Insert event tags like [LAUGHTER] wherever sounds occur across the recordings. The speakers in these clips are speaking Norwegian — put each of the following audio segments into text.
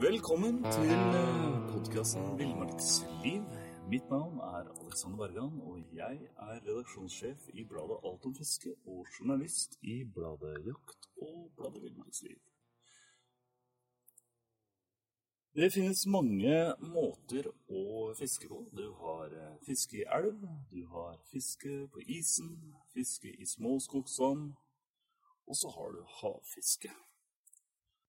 Velkommen til podkasten Villmarksliv. Mitt navn er Alexander Bergan, og jeg er redaksjonssjef i bladet Alt om fiske og journalist i bladet Jakt og bladet Villmarksliv. Det finnes mange måter å fiske på. Du har eh, fiske i elv, du har fiske på isen, fiske i små skogsvann, og så har du havfiske.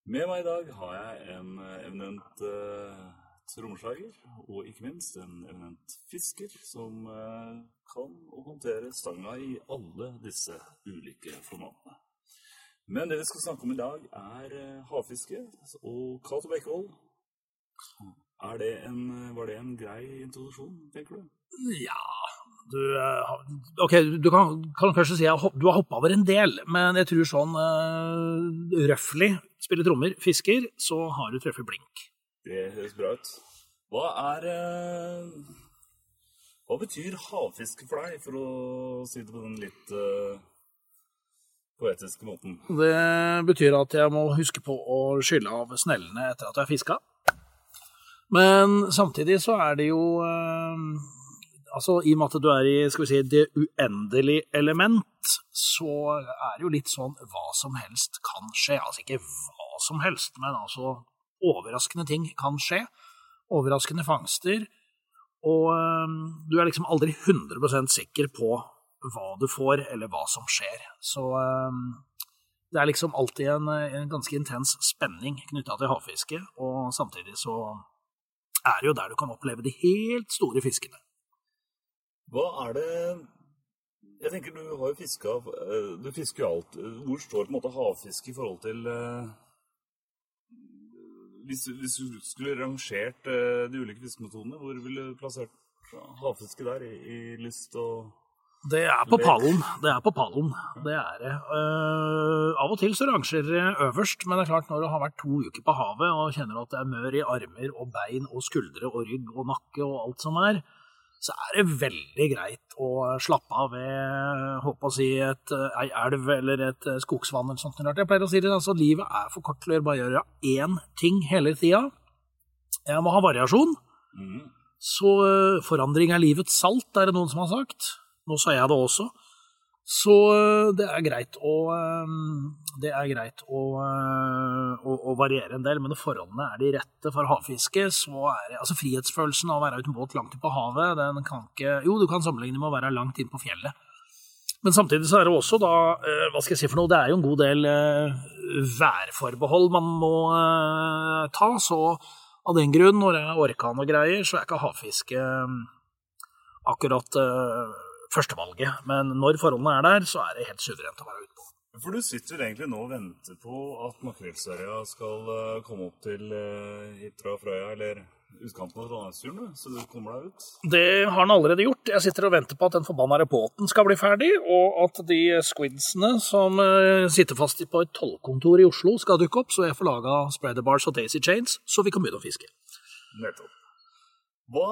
Med meg i dag har jeg en eh, eminent uh, trommeslager, og ikke minst en eminent fisker som eh, kan å håndtere stanga i alle disse ulike formatene. Men det vi skal snakke om i dag, er eh, havfiske og Cato Bekkevold. Er det en, var det en grei introduksjon, tenker du? Ja du, eh, Ok, du kan, kan kanskje si at du har hoppa over en del, men jeg tror sånn uh, røftlig spiller trommer, fisker, så har du truffet blink. Det høres bra ut. Hva er uh, Hva betyr havfiske for deg, for å si det på den litt uh, poetiske måten? Det betyr at jeg må huske på å skylle av snellene etter at jeg har fiska. Men samtidig så er det jo uh, Altså, I og med at du er i skal vi si, det uendelige element, så er det jo litt sånn hva som helst kan skje. Altså ikke hva som helst, men altså overraskende ting kan skje. Overraskende fangster. Og um, du er liksom aldri 100% sikker på hva du får, eller hva som skjer. Så um, det er liksom alltid en, en ganske intens spenning knytta til havfiske, og samtidig så er det jo der du kan oppleve de helt store fiskene. Hva er det Jeg tenker du har jo fiska Du fisker jo alt. Hvor står på en måte havfiske i forhold til hvis, hvis, du skulle rangert de ulike fiskemetodene, hvor ville du plassert havfiske der i, i lyst og det er på pallen. Det er på pallen. Det er det. Uh, av og til så rangerer det øverst, men det er klart når du har vært to uker på havet og kjenner at det er mør i armer og bein og skuldre og rygg og nakke og alt som er, så er det veldig greit å slappe av ved håper å si, et, ei elv eller et skogsvann eller sånt. Jeg pleier å si det, altså livet er for kort til å bare gjøre én ting hele tida. Jeg må ha variasjon. Mm. Så forandring er livets salt, er det noen som har sagt. Nå sa jeg det også. Så eh, det er greit å, eh, er greit å, eh, å, å, variere en del, men når forholdene er de rette for havfiske, så er det altså frihetsfølelsen av å være uten båt langt ute på havet, den kan ikke Jo, du kan sammenligne med å være langt inn på fjellet. Men samtidig så er det også da Hva skal jeg si for noe? Det er jo en god del værforbehold man må ta, så av den grunn, når det er orkan og greier, så er ikke havfiske akkurat førstevalget. Men når forholdene er der, så er det helt suverent å være ute på. For du sitter egentlig nå og venter på at makrellserja skal uh, komme opp til Hitra og Frøya, eller utkanten av Trondheimsturen, så du kommer deg ut? Det har den allerede gjort. Jeg sitter og venter på at den forbanna båten skal bli ferdig, og at de squidsene som uh, sitter fast på et tollkontor i Oslo, skal dukke opp, så jeg får laga spreader bars og daisy chains, så vi kan begynne å fiske. Nettopp. Hva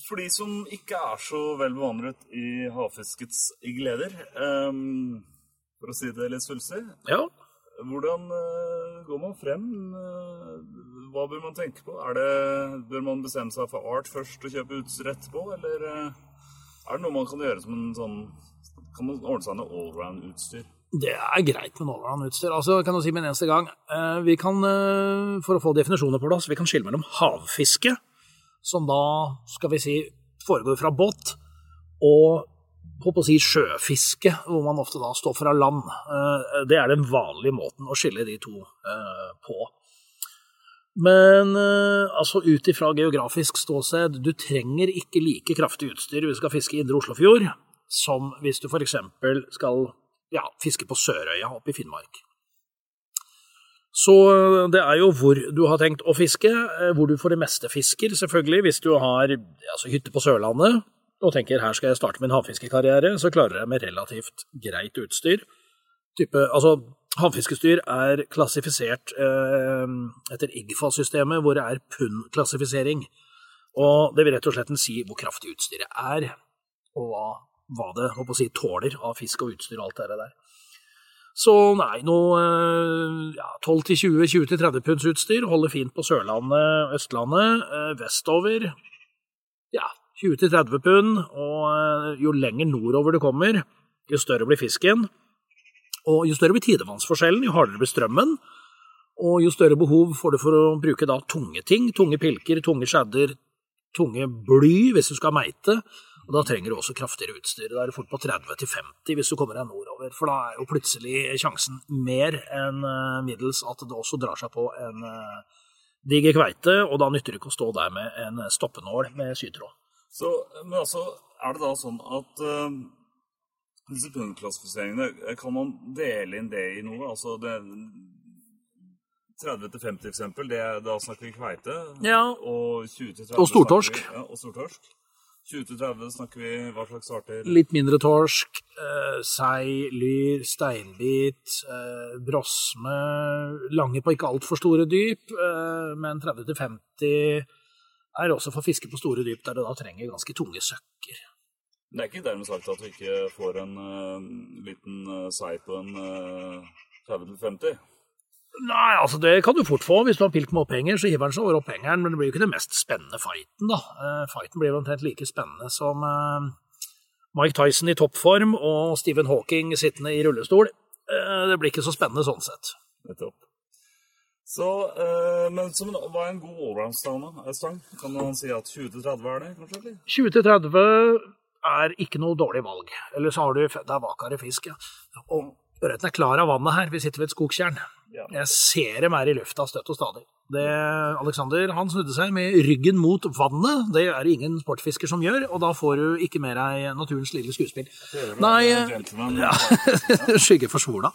for de som ikke er så vel bevandret i havfiskets gleder, um, for å si det litt svulstig ja. Hvordan uh, går man frem? Uh, hva bør man tenke på? Det, bør man bestemme seg for art først og kjøpe utstyr etterpå, eller uh, er det noe man kan gjøre som en sånn Kan man ordne seg med allround-utstyr? Det er greit med allround-utstyr. Altså, kan du si med en eneste gang, vi kan, for å få definisjoner på plass, vi kan skille mellom havfiske, som da, skal vi si, foregår fra båt, og på å si sjøfiske, hvor man ofte da står fra land. Eh, Det er den vanlige måten å skille de to eh, på. Men eh, altså ut ifra geografisk ståsted, du trenger ikke like kraftig utstyr hvis du skal fiske i Indre Oslofjord, som hvis du f.eks. skal ja, fiske på Sørøya oppe i Finnmark. Så eh, det er jo hvor du har tenkt å fiske, eh, hvor du for det meste fisker, selvfølgelig. Hvis du har altså, hytte på Sørlandet og tenker her skal jeg starte min havfiskekarriere, så klarer jeg med relativt greit utstyr. Type, altså, havfiskestyr er klassifisert eh, etter IGFA-systemet, hvor det er pund-klassifisering. Og det vil rett og slett si hvor kraftig utstyret er, og hva, hva det si, tåler av fisk og utstyr og alt det der. Så nei, noe eh, ja, 12-20-20-30 punds utstyr holder fint på Sørlandet, Østlandet, eh, vestover ja, 20-30 pund, og eh, jo lenger nordover du kommer, jo større blir fisken. Og jo større blir tidevannsforskjellen, jo hardere blir strømmen. Og jo større behov får du for å bruke da tunge ting, tunge pilker, tunge skjedder, tunge bly hvis du skal meite. Og da trenger du også kraftigere utstyr. Da er det fort på 30-50 hvis du kommer deg nordover. For da er jo plutselig sjansen mer enn eh, middels at det også drar seg på en eh, diger kveite, og da nytter det ikke å stå der med en stoppenål med sytråd. Så, men altså, er det da sånn at uh, eh, kan man dele inn det i noe? Altså det 30-50 eksempel, det, da snakker vi kveite. Ja. Og 20-30 Og stortorsk. snakker vi- Ja, og stortorsk. 20-30 snakker vi hva slags arter? Litt mindre torsk, eh, sei, lyr, steinbit, eh, brosme, lange på ikke altfor store dyp, eh, men 30-50 er også for fiske på store dyp, der du da trenger ganske tunge søkker. Det er ikke dermed sagt at du ikke får en uh, liten uh, sei på en uh, 30-50. Nei, altså det kan du fort få. Hvis du har pilk med opphenger, så hiver den seg over opphengeren, men det blir jo ikke den mest spennende fighten, da. Eh, fighten blir omtrent like spennende som eh, Mike Tyson i toppform og Stephen Hawking sittende i rullestol. Eh, det blir ikke så spennende sånn sett. Nettopp. Så, men som er en god allround-stang? Kan man si at 20-30 er det, kanskje? 20-30 er ikke noe dårlig valg. Eller så har du Det er vakare fisk, ja. Og ørreten er klar av vannet her. Vi sitter ved et skogtjern. Ja. Jeg ser dem er i lufta støtt og stadig. Det, Alexander han snudde seg med ryggen mot vannet. Det er det ingen sportfisker som gjør, og da får du ikke med deg naturens lille skuespill. Nei, ja. [LAUGHS] skygge for sola.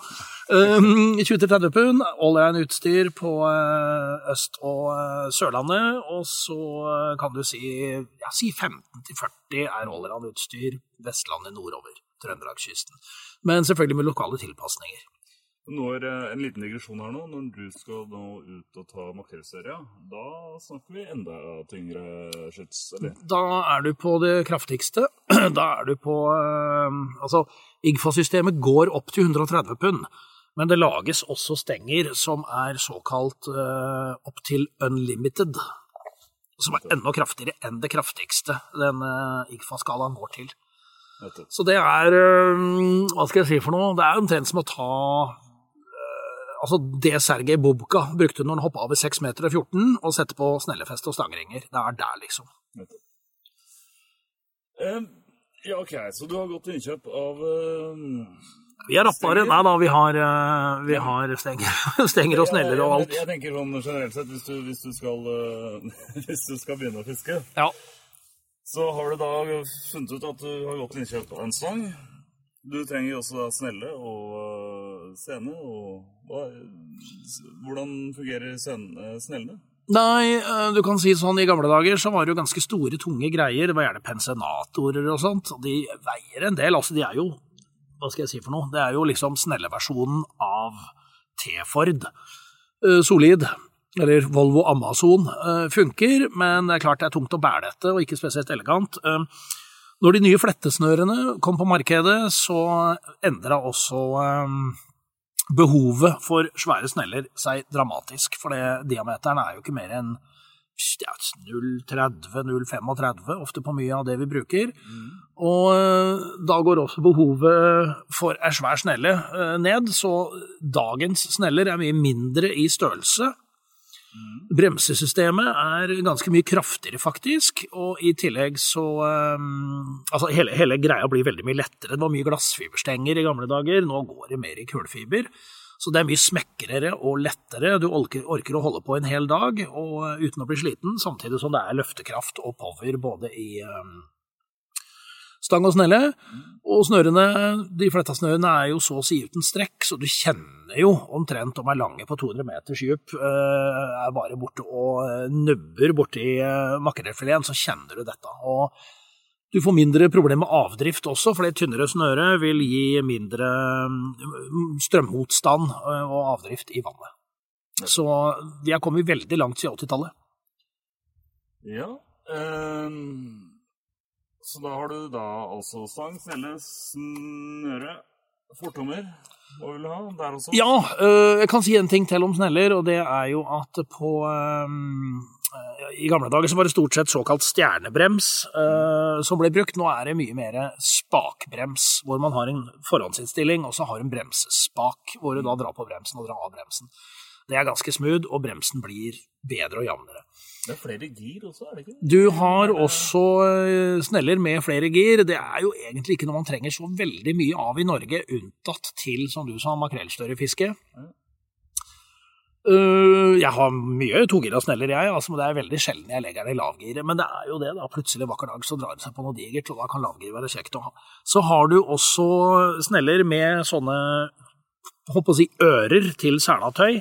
Um, 20-30 pund, allround-utstyr på eh, Øst- og eh, Sørlandet. Og så eh, kan du si, ja, si 15-40 er allround-utstyr Vestlandet nordover. Trøndelagskysten. Men selvfølgelig med lokale tilpasninger. Når, eh, en liten digresjon her nå. Når du skal nå ut og ta makrellserie, da snakker vi enda tyngre skyts, eller? Da er du på det kraftigste. [CLEARS THROAT] Da er du på eh, Altså, IGFA-systemet går opp til 130 pund. Men det lages også stenger som er såkalt uh, opp til unlimited. Som er enda kraftigere enn det kraftigste den uh, IGFA-skalaen går til. Så det er Hva skal jeg si for noe? Det er omtrent som å ta eh, Altså det Sergej Bubka brukte når han hoppa over 6 meter og 14 og sette på snellefest og stangringer. Det er der, liksom. Eh, ja, OK. Så du har gått til innkjøp av eh, Vi er rappere. Nei da, vi har, eh, vi har stenger, [LAUGHS] stenger og sneller og alt. Jeg, jeg tenker sånn generelt sett, hvis du, hvis du, skal, eh, [LAUGHS] hvis du skal begynne å fiske, Ja. Så har du da funnet ut at du har til innkjøp av en sang. Du trenger jo også da snelle og scene. sene. Og hva, hvordan fungerer eh, snellene? Nei, eh, du kan si sånn, i gamle dager så var det jo ganske store, tunge greier. Det var gjerne pensenatorer og sånt. og De veier en del. Altså, de er jo Hva skal jeg si for noe? Det er jo liksom snelleversjonen av T-Ford. Eh, Solid, eller Volvo Amazon, eh, funker, men det er klart det er tungt å bære dette, og ikke spesielt elegant. Eh, Når de nye flettesnørene kom på markedet, så endra også eh, behovet for svære sneller seg dramatisk, for det, diameteren er jo ikke mer enn ja, 0,30-0,35, ofte på mye av det vi bruker. Og eh, da går også behovet for ei svær snelle ned, så dagens sneller er mye mindre i størrelse. Bremsesystemet er ganske mye kraftigere, faktisk, og i tillegg så um, Altså, hele, hele, greia blir veldig mye lettere. Det var mye glassfiberstenger i gamle dager, nå går det mer i kullfiber. Så det er mye smekrere og lettere. Du orker, orker, å holde på en hel dag og, uten å bli sliten, samtidig som det er løftekraft og power både i um, stang og snelle. Og snørene, de fletta snørene er jo så å si uten strekk, så du kjenner jo omtrent om ei lange på 200 meters dyp, eh, er bare borte og eh, nubber borti eh, makrellfileten, så kjenner du dette. Og du får mindre problemer med avdrift også, for det tynnere snøre vil gi mindre mm, strømmotstand og avdrift i vannet. Så vi har kommet veldig langt siden 80-tallet. Ja. Um så da har du da altså stang, snelle, snøre, fortommer. Hva vil du ha der også? Ja, øh, jeg kan si en ting til om sneller, og det er jo at på øh, I gamle dager så var det stort sett såkalt stjernebrems øh, som ble brukt. Nå er det mye mer spakbrems, hvor man har en forhåndsinnstilling, og så har en bremsespak, hvor du da drar på bremsen og drar av bremsen. Det er ganske smooth, og bremsen blir bedre og jevnere. Det er flere gir også, er det ikke? Du har også eh, sneller med flere gir. Det er jo egentlig ikke noe man trenger så veldig mye av i Norge, unntatt til, som du sa, makrellstørrefiske. Mm. Uh, jeg har mye togira sneller, jeg, altså, men det er veldig sjelden jeg legger den i lavgir. Men det er jo det, da. Plutselig en vakker dag så drar det seg på noe digert, og da kan lavgir være kjekt å ha. Så har du også sneller med sånne håper å si, ører til selatøy.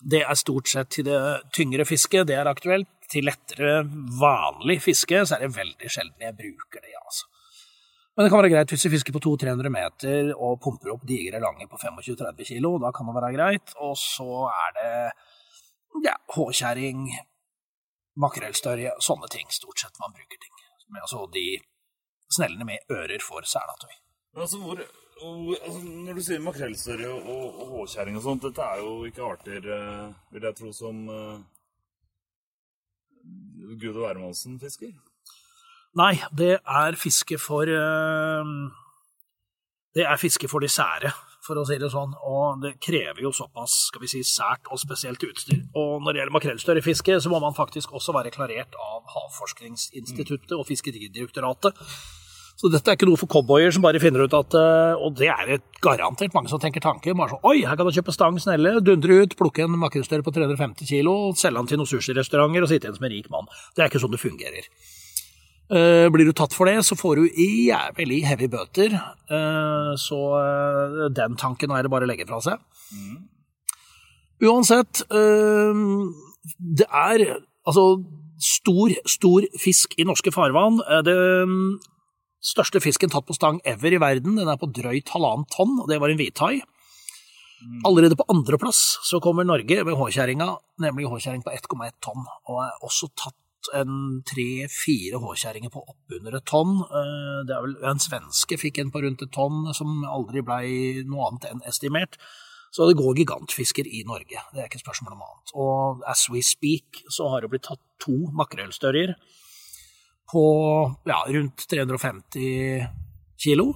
Det er stort sett til det tyngre fisket, det er aktuelt til lettere, vanlig fiske, så er det veldig sjelden jeg bruker det, altså. Men det kan være greit hvis du fisker på 200-300 meter og pumper opp digre lange på 25-30 kilo. Da kan det være greit. Og så er det ja, håkjerring, makrellstørje, sånne ting stort sett man bruker ting. Men altså de snellene med ører for selatøy. Altså, hvor, altså, når du sier makrellstørje og, og håkjerring og sånt, dette er jo ikke arter, eh, vil jeg tro, som eh, Gud og hvermannsen fisker? Nei, det er fiske for eh, Det er fiske for de sære, for å si det sånn. Og det krever jo såpass skal vi si, sært og spesielt utstyr. Og når det gjelder makrellstørrefiske, så må man faktisk også være klarert av Havforskningsinstituttet og Fiskeridirektoratet. Så dette er ikke noe for cowboyer som bare finner ut at eh, Og det er det garantert mange som tenker tanke. Bare sånn Oi, her kan du kjøpe stang snelle, dundre ut, plukke en makrellstørre på 350 kilo, selge den til noen sushirestauranter og sitte igjen som en rik mann. Det er ikke sånn det fungerer. Uh, blir du tatt for det, så får du jævlig heavy bøter. Uh, så den tanken er det bare å legge fra seg. Uansett, det er altså stor, stor fisk i norske farvann. Det Største fisken tatt på stang ever i verden. Den er på drøyt halvannet tonn, og det var en hvithai. Allerede på andreplass så kommer Norge med håkjerringa, nemlig håkjerring på 1,1 tonn, og er også tatt en tre-fire håkjerringer på oppunder et tonn. Eh, det er vel En svenske fikk en på rundt et tonn, som aldri blei noe annet enn estimert. Så det går gigantfisker i Norge, det er ikke spørsmål om annet. Og as we speak så har det blitt tatt to makrellstørjer på ja, rundt 350 kilo,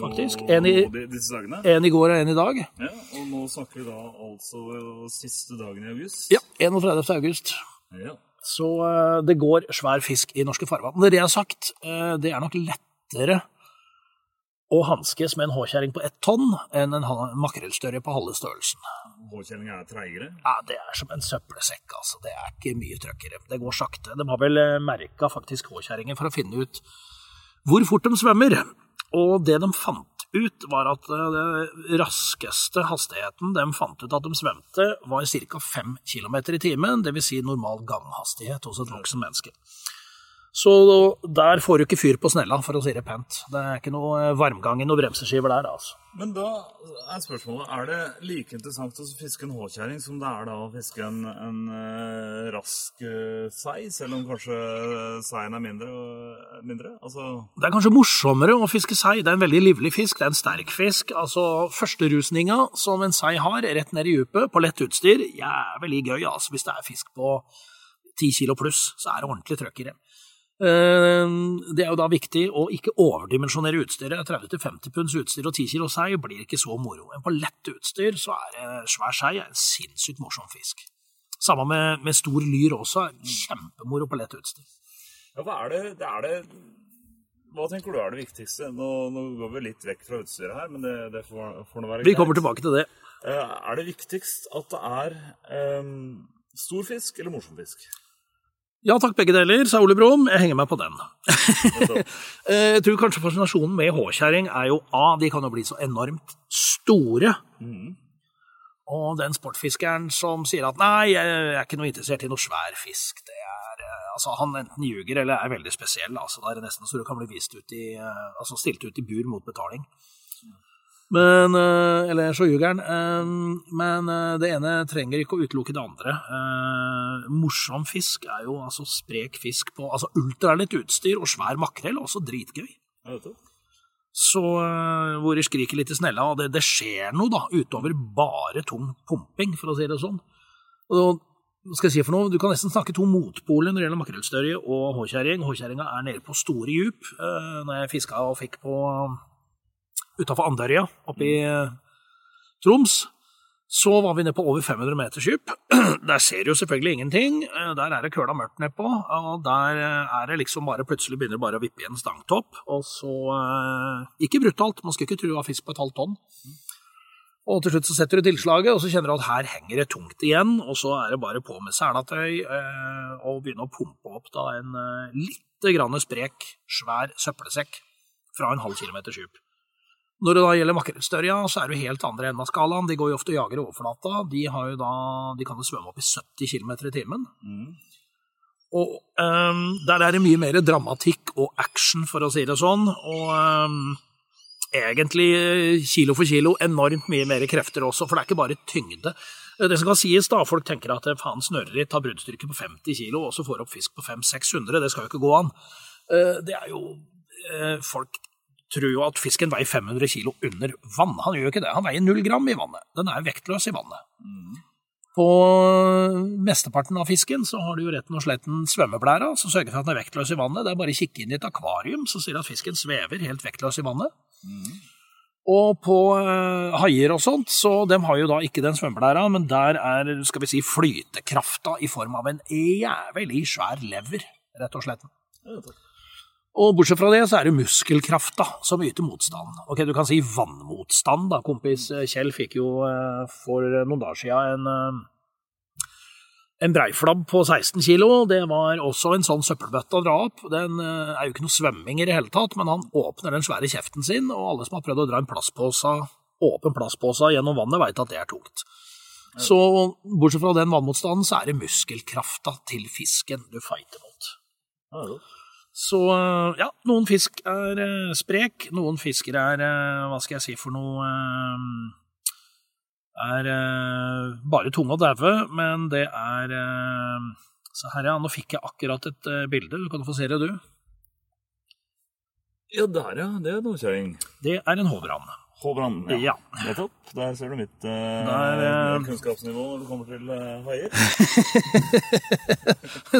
faktisk. En i, en i, går og en i dag. Ja, Og nå snakker vi da altså siste dagen i august? Ja, 31. august. Ja. Så uh, det går svær fisk i norske farvann. Det jeg har sagt, uh, det er nok lettere å hanskes med en håkjerring på ett tonn enn en makrellstørje på halve størrelsen. Håkjerring er treigere? Ja, det er som en søppelsekk, altså. Det er ikke mye trøkkere. Det går sakte. De har vel eh, merka faktisk håkjerringer for å finne ut hvor fort de svømmer. Og det de fant ut, var at eh, den raskeste hastigheten de fant ut at de svømte, var ca. 5 km i timen, dvs. Si normal ganghastighet hos et voksen menneske. Så der får du ikke fyr på snella, for å si det pent. Det er ikke noe eh, varmgang i noen bremseskiver der, altså. Men da er spørsmålet er det like interessant å fiske en håkjerring som det er da å fiske en, en uh, rask uh, sei, selv om kanskje seien er mindre? mindre? Altså... Det er kanskje morsommere å fiske sei. Det er en veldig livlig fisk. Det er en sterk fisk. Altså, Førsterusninga som en sei har, rett ned i dypet, på lett utstyr, jævlig gøy altså, hvis det er fisk på 10 kilo pluss, så er det ordentlig trøkk i det. Eh, Det er jo da viktig å ikke overdimensjonere utstyret. 30-50 punds utstyr og 10 kilo sei blir ikke så moro. Men på lett utstyr så er svær sei en sinnssykt morsom fisk. Samme med, med stor lyr også. Kjempemoro på lett utstyr. Ja, hva er det, det er det Hva tenker du er det viktigste? Nå, nå går vi litt vekk fra utstyret her, men det, det får, får nå være Vi kommer tilbake til det. Eh, Er det viktigst at det er um, stor fisk eller morsom fisk? Ja takk, begge deler, sa Ole Brumm. Jeg henger meg på den. [LAUGHS] Eh, Jeg tror kanskje fascinasjonen med håkjerring er jo A, de kan jo bli så enormt store. Og den sportfiskeren som sier at nei, jeg er ikke noe interessert i noe svær fisk, det er eh, Altså, han enten ljuger eller er veldig spesiell. Altså, da er det nesten så du kan bli vist ut i eh, Altså stilt ut i bur mot betaling. Men eh, Eller han. eh, Men eh, det ene trenger ikke å utelukke det andre. Morsom fisk er jo altså sprek fisk på altså ultralett utstyr og svær makrell, også dritgøy. Så hvor de skriker litt i snella, og det, det skjer noe da, utover bare tung pumping, for å si det sånn. Og hva skal jeg si for noe? Du kan nesten snakke to motpoler når det gjelder makrellstørje og håkjerring. Håkjerringa er nede på store djup. Når jeg fiska og fikk på utafor Andørja oppe i eh, Troms, så var vi nede på over 500 meters dyp. [CLEARS THROAT] Der ser du jo selvfølgelig ingenting. Eh, Der er det køla mørkt nedpå, og der eh, er det liksom bare plutselig begynner bare å vippe i en stangtopp. Og så Ikke brutalt, man skal ikke tro det var fisk på et halvt tonn. Og til slutt så setter du tilslaget, og så kjenner du at her henger det tungt igjen, og så er det bare på med selatøy og begynne å pumpe opp da en eh, lite grann sprek, svær søppelsekk fra en halv kilometers dyp. Når det da gjelder makrellstørja, så er det jo helt andre enden av skalaen. De går jo ofte og jager i overflata. De, har jo da, de kan jo svømme opp i 70 km i timen. Og um, der er det mye mer dramatikk og action, for å si det sånn. Og um, egentlig kilo for kilo enormt mye mer krefter også, for det er ikke bare tyngde. Det som kan sies da, Folk tenker at faen snørreritt har bruddstyrke på 50 kilo, og så får opp fisk på 500-600. Det skal jo ikke gå an. Eh, Det er jo eh, Folk tror jo at fisken veier 500 kilo under vann. Han gjør jo ikke det. Han veier null gram i vannet. Den er vektløs i vannet. På mesteparten av fisken så har du jo retten og slett en svømmeblæra, som sørger for at den er vektløs i vannet. Det er bare å kikke inn i et akvarium, så sier at fisken svever helt vektløs i vannet. Og på eh, haier og sånt, så de har jo da ikke den svømmeblæra, men der er skal vi si, flytekrafta i form av en jævlig svær lever, rett og slett. Ja, nettopp. Og bortsett fra det, så er det muskelkrafta som yter motstand. Ok, du kan si vannmotstand, da. Kompis eh, Kjell fikk jo eh, for noen dager siden en, eh, en breiflabb på 16 kilo. Det var også en sånn søppelbøtte å dra opp. Den eh, er jo ikke noe svømming i det hele tatt, men han åpner den svære kjeften sin, og alle som har prøvd å dra en plastpose, åpen plastpose gjennom vannet, veit at det er tungt. Så bortsett fra den vannmotstanden, så er det muskelkrafta til fisken du fighter mot. Ja, nettopp. Så eh, ja, noen fisk er eh, sprek, noen fisker er eh, Hva skal jeg si for noe Er bare tunge og daue, men det er Se her, ja. Nå fikk jeg akkurat et bilde. Du kan få se det, du. Ja, der ja. Det er nordkjøring. Det er en hovran. Håbrand. Ja. Nettopp. Der ser du mitt eh, Der, eh, kunnskapsnivå når det kommer til eh, haier.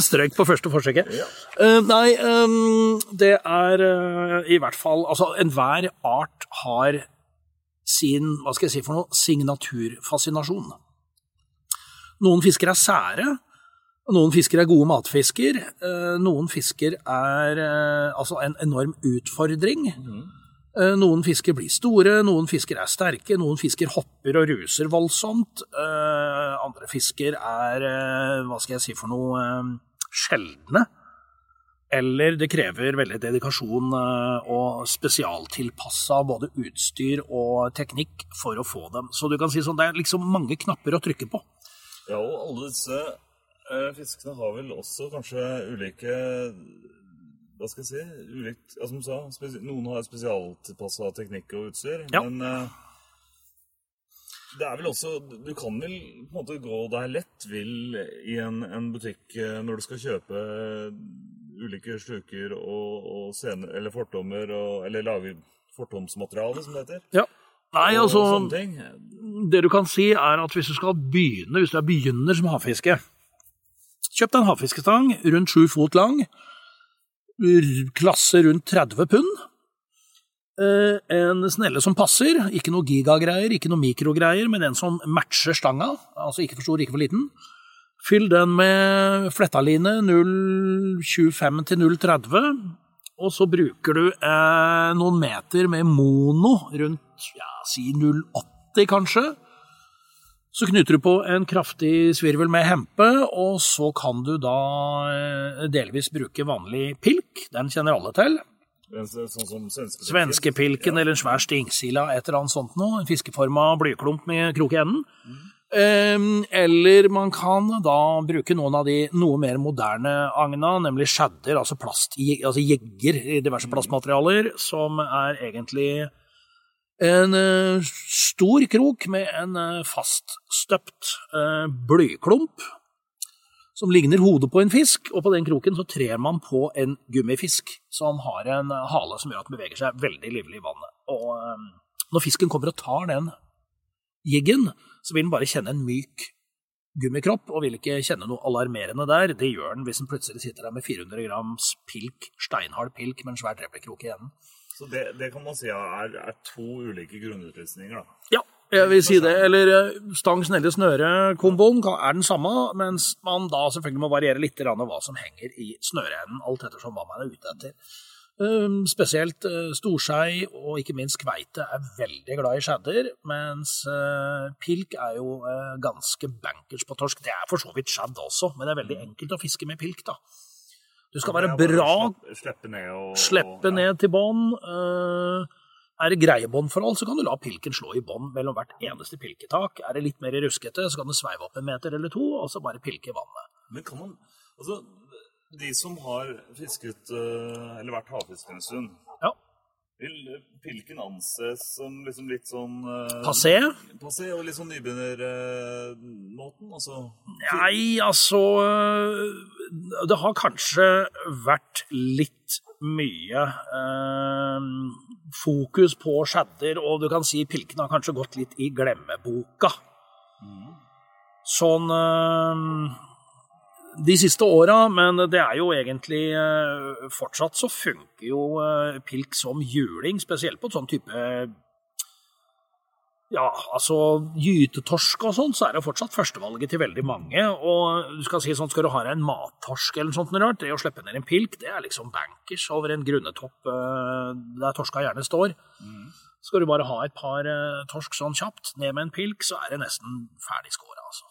[LAUGHS] Strøk på første forsøket. Ja. Uh, nei, um, det er uh, i hvert fall Altså, enhver art har sin, hva skal jeg si for noe, signaturfascinasjon. Noen fisker er sære, noen fisker er gode matfisker, Uh, noen fisker er altså en enorm utfordring. Eh, Noen fisker blir store, noen fisker er sterke, noen fisker hopper og ruser voldsomt. eh, Andre fisker er, eh, hva skal jeg si for noe, eh, sjeldne. Eller det krever veldig dedikasjon eh, og spesialtilpassa både utstyr og teknikk for å få dem. Så du kan si sånn, det er liksom mange knapper å trykke på. Ja, og alle disse eh, fiskene har vel også kanskje ulike Hva skal jeg si? Ulikt, ja, som du sa, noen har spesialtilpassa teknikk og utstyr. Ja. Men uh, det er vel også Du kan vel på en måte gå deg lett vill i en, en butikk eh, når du skal kjøpe ulike sluker og, og scener, eller fortommer, og, eller lage fortomsmateriale, som det heter. Ja. Nei, og altså, det du kan si er at hvis du skal begynne, hvis du er begynner som havfiske, Kjøp deg en havfiskestang rundt sju fot lang, klasse rundt 30 pund. Eh, En snelle som passer, ikke noe gigagreier, ikke noe mikrogreier, men en som matcher stanga, altså ikke for stor, ikke for liten. Fyll den med flettaline 0,25 til 0,30, og så bruker du eh, noen meter med mono, rundt ja, si 0,80 kanskje. Så knyter du på en kraftig svirvel med hempe, og så kan du da eh, delvis bruke vanlig pilk, den kjenner alle til. Sånn som svenskepilken. Svenskepilken eller en svær stingsila, et eller annet sånt noe. En fiskeforma blyklump med krok i enden. Mm. eller man kan da bruke noen av de noe mer moderne agna, nemlig shadder, altså plast, altså jegger i diverse plastmaterialer, som er egentlig en eh, stor krok med en uh, faststøpt eh, blyklump som ligner hodet på en fisk, og på den kroken så trer man på en gummifisk som har en eh, hale som gjør at den beveger seg veldig livlig i vannet. Og eh, når fisken kommer og tar den jiggen, så vil den bare kjenne en myk gummikropp, og vil ikke kjenne noe alarmerende der. Det gjør den hvis den plutselig sitter der med 400 grams pilk, steinhard pilk med en svær treplekrok i enden. Så det, det kan man si er, er to ulike grunnutrustninger, da. Ja, jeg vil si det. Eller eh, stang, snelle, snøre-komboen er den samme, mens man da selvfølgelig må variere litt grann hva som henger i snøreenden, alt ettersom hva man er ute etter. Um, spesielt uh, storskei og ikke minst kveite er veldig glad i skjedder, mens uh, pilk er jo uh, ganske bankers på torsk. Det er for så vidt skjedd også, men det er veldig enkelt å fiske med pilk, da. Du skal være bra Slippe, slippe ned og Slippe og- ned til bånn. eh, er det greie båndforhold, så kan du la pilken slå i bånn mellom hvert eneste pilketak. Er det litt mer ruskete, så kan du sveive opp en meter eller to, og så bare pilke i vannet. Men kan man Altså, de som har fisket eh, eller vært havfisker en stund. Vil pilken anses som liksom litt sånn eh, Passé? Passé og litt sånn nybegynnermåten? altså Nei, altså øh, Det har kanskje vært litt mye øh, fokus på shadder, og du kan si pilken har kanskje gått litt i glemmeboka. Sånn øh, de siste åra, men det er jo egentlig øh, Fortsatt så funker jo øh, pilk som juling, spesielt på et sånn type ja, altså gytetorsk og sånn, så er det fortsatt førstevalget til veldig mange. Og du skal si sånn, skal du ha deg en mattorsk eller noe sånt rart, det å slippe ned en pilk, det er liksom bankers over en grunnetopp eh, der torska gjerne står. Skal du bare ha et par eh, torsk sånn kjapt, ned med en pilk, så er det nesten ferdig skåra, altså.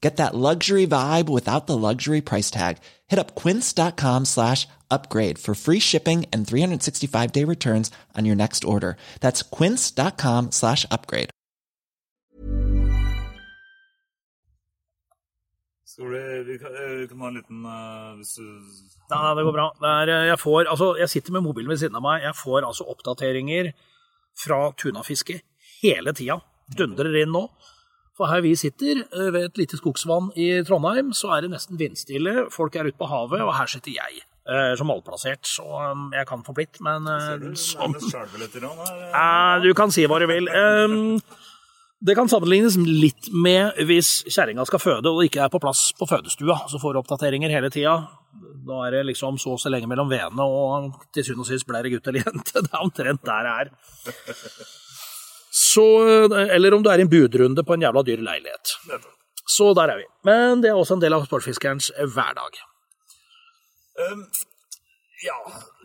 Get that luxury vibe without the luxury price tag. Hit up quince.com slash upgrade for free shipping and 365 day returns on your next order. That's quince.com slash upgrade. Skal vi, vi, kan, eh, vi kan ha en liten uh, hvis du Nei, nei, det går bra. Det er, eh, jeg, får, altså, jeg sitter med mobilen ved siden av meg. Jeg får altså oppdateringer fra tunafiske hele tida. Dundrer inn nå. For her vi sitter, eh, ved et lite skogsvann i Trondheim, så er det nesten vindstille. Folk er ute på havet, og her sitter jeg. eh, Som malplassert, så eh, jeg kan få blitt, men eh, Du. Eh, Du kan si hva du vil. Eh, Det kan sammenlignes litt med hvis kjerringa skal føde og ikke er på plass på fødestua, så får du oppdateringer hele tida. Da er det liksom så og så lenge mellom venene, og til syvende og sist blir det gutt eller jente. [LAUGHS] Det er omtrent der det er. Så, eller om du er i en budrunde på en jævla dyr leilighet. Så der er vi. Men det er også en del av sportsfiskerens hverdag. Um, Ja,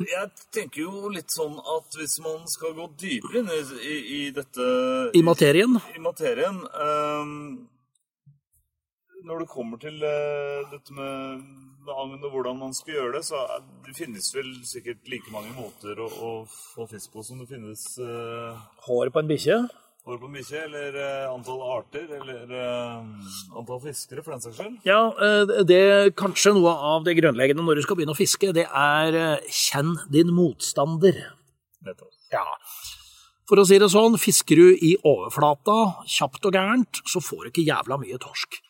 jeg tenker jo litt sånn at hvis man skal gå dypere inn i, i, i dette I materien. I, i materien um, Når det kommer til uh, dette med, med agn og hvordan man skal gjøre det, så er, det finnes vel sikkert like mange måter å, å få fisk på som det finnes uh, Hår på en bikkje. Hår på mye, eller eh, antall arter, eller eh, antall fiskere, for den saks skyld. Ja, eh, det er kanskje noe av det grunnleggende når du skal begynne å fiske, det er kjenn din motstander. Ja. For å si det sånn, fisker du i overflata, kjapt og gærent, så får du ikke jævla mye torsk.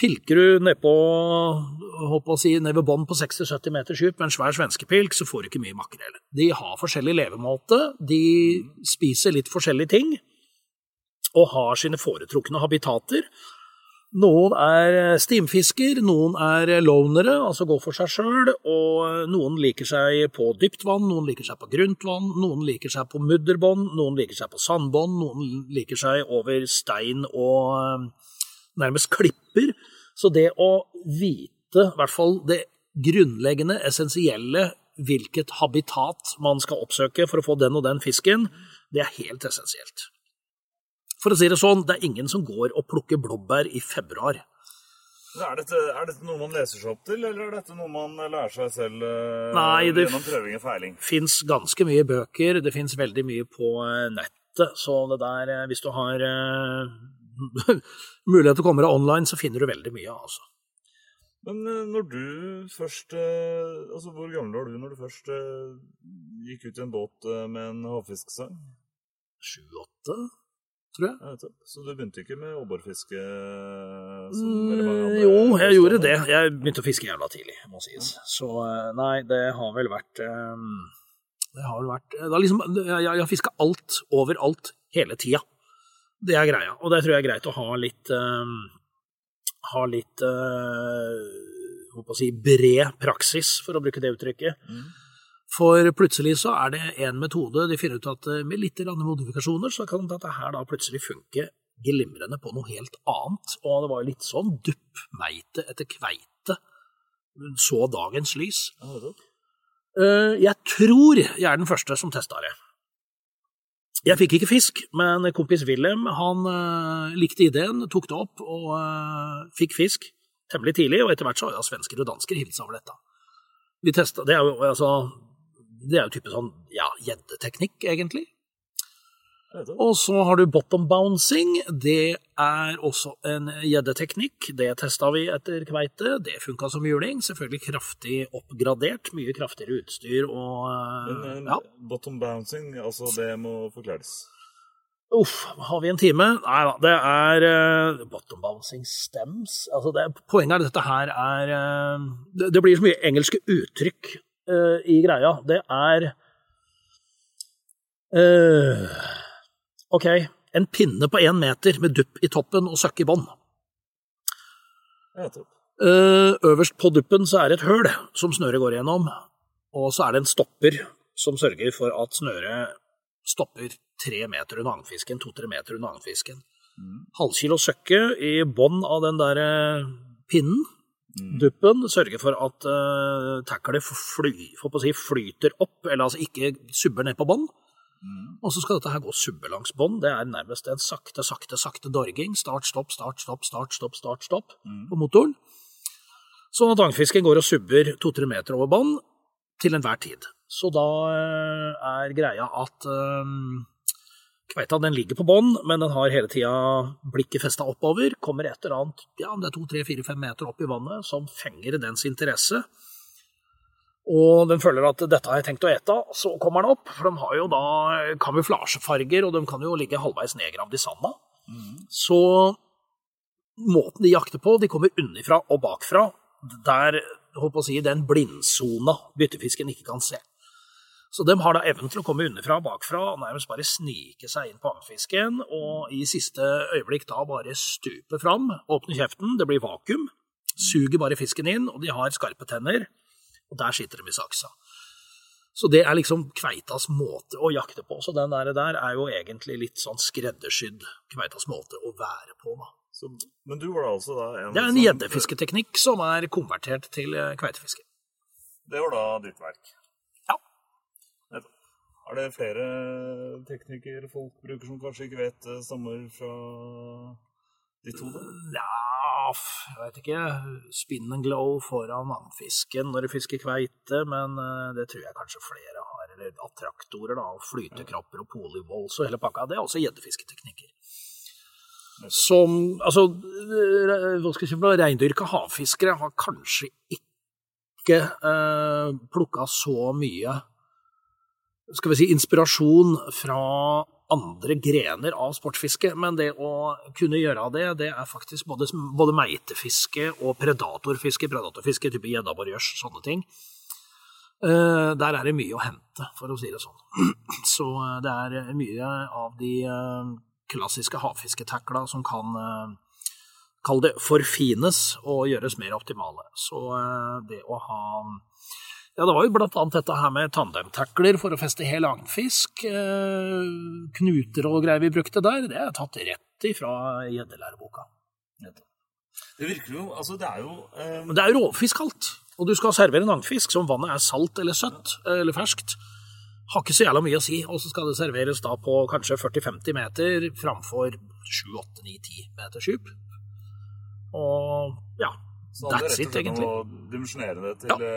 Pilker du nedpå si, ned ved bånn på 60-70 meters dyp med en svær svenskepilk, så får du ikke mye makrell. De har forskjellig levemåte, de spiser litt forskjellige ting, og har sine foretrukne habitater. Noen er stimfisker, noen er lonere, altså går for seg sjøl, og noen liker seg på dypt vann, noen liker seg på grunt vann, noen liker seg på mudderbånd, noen liker seg på sandbånd, noen liker seg over stein og eh, nærmest klipper. Så det å vite, i hvert fall det grunnleggende, essensielle, hvilket habitat man skal oppsøke for å få den og den fisken, det er helt essensielt. For å si det sånn, det er ingen som går og plukker blåbær i februar. Er dette, er dette noe man leser seg opp til, eller er dette noe man lærer seg selv eh, Nei, det- gjennom prøving og feiling? Det fins ganske mye bøker, det fins veldig mye på eh, nettet, så det der, eh, hvis du har [LAUGHS] mulighet til å komme deg online, så finner du veldig mye, altså. Men når du først Altså, hvor gammel var du når du først gikk ut i en båt med en havfisksang? Sju-åtte, tror jeg. Ja. Så du begynte ikke med åborfiske? eh, Mm, jo, jeg gjorde det. Jeg begynte å fiske jævla tidlig, må sies. Så eh, nei, det har vel vært eh, Det har vel vært det har liksom, Jeg, jeg har fiska alt, overalt, hele tida. Det er greia. Og det tror jeg er greit å ha litt Ha litt eh, Håper å si bred praksis, for å bruke det uttrykket. Mm. For plutselig så er det en metode de finner ut at eh, med litt modifikasjoner, så kan dette her da plutselig funke glimrende på noe helt annet. Og det var litt sånn duppmeite etter kveite så dagens lys. Eh, Jeg tror jeg er den første som testa det. Jeg fikk ikke fisk, men kompis Wilhelm han eh, likte ideen, tok det opp og fikk fisk temmelig tidlig. Og etter hvert så har ja, svensker og dansker hivd seg over dette. Vi testet, Det er jo altså det er jo type sånn ja, gjeddeteknikk, egentlig. Og så har du bottom bouncing. Det er også en gjeddeteknikk. Det testa vi etter kveite. Det funka som juling. Selvfølgelig kraftig oppgradert. Mye kraftigere utstyr og Men eh, Ja. bottom bouncing, altså det må forklares. Uff, har vi en time? Nei da, det er uh, bottom bouncing stems. Altså det, poenget er at dette her er uh, det, det blir så mye engelske uttrykk eh, i greia. Det er uh, OK, en pinne på én meter med dupp i toppen og søkk i bånn. Uh. Øverst på duppen så er det et høl som snøret går gjennom, og så er det en stopper som sørger for at snøret stopper tre meter under agnfisken, to-tre meter under agnfisken. Halvkilo søkke i bånn av den der pinnen, duppen, sørger for at uh, tacklet fly, si, flyter opp, eller altså ikke subber ned på bånn. Og så skal dette her gå subbe langs bånd. Det er nærmest en sakte, sakte, sakte dorging. Start, stopp, start, stopp, start, stopp, start, stopp på motoren. Sånn at agnfisken går og subber to-tre meter over bånd til enhver tid. Så da eh, er greia at eh, kveita den ligger på bånn, men den har hele tida blikket festa oppover. Kommer et eller annet, ja, det er to, tre, fire, fem meter opp i vannet, som fenger dens interesse. Og den føler at dette har jeg tenkt å ete, så kommer den opp. For de har jo da kamuflasjefarger, og de kan jo ligge halvveis nedgravd i sanda. Så måten de jakter på, de kommer unnifra og bakfra, der håper å si, den blindsona byttefisken ikke kan se. Så de har da evnen til å komme underfra og bakfra og nærmest bare snike seg inn på agnfisken, og i siste øyeblikk da bare stupe fram, åpne kjeften, det blir vakuum, suger bare fisken inn, og de har skarpe tenner, og der sitter de i saksa. Så det er liksom kveitas måte å jakte på. Så den der, der er jo egentlig litt sånn skreddersydd kveitas måte å være på, da. Så, men du var da altså da en Det er en gjeddefisketeknikk som er konvertert til eh, kveitefiske. Det var da ditt verk. Er det flere teknikker folk bruker som kanskje ikke vet sommer stammer fra de to? Ja, jeg vet ikke. Spin and glow foran vannfisken når du fisker kveite, men eh, det tror jeg kanskje flere har. Eller attraktorer, da, flytekropper og polyballs og hele pakka. Det er også gjeddefisketeknikker. Som Altså, eh, hva skal jeg si, for noe, reindyrka havfiskere har kanskje ikke eh, plukka så mye skal vi si, inspirasjon fra andre grener av sportsfiske, men det å kunne gjøre det, det er faktisk både, både meitefiske og predatorfiske, predatorfiske type gjedda, borrgjørs, sånne ting. Uh, der er det mye å hente, for å si det sånn. [CLEARS THROAT] Så uh, det er mye av de uh, klassiske havfisketakla som kan eh, Kall det forfines og gjøres mer optimale. Så eh, det å ha ja, det var jo blant annet dette her med tandemtakler for å feste hel agnfisk. Eh, knuter og greier vi brukte der, det er tatt rett ifra gjeddelæreboka. Det virker jo Altså, det er jo eh, Men det er jo alt. og du skal servere en agnfisk som vannet er salt eller søtt eller ferskt. Har ikke så jævla mye å si, og så skal det serveres da på kanskje 40-50 meter framfor 7-8-9-10 meters dyp. Og ja, så hadde that's det it, egentlig. å dimensjonere det til ja.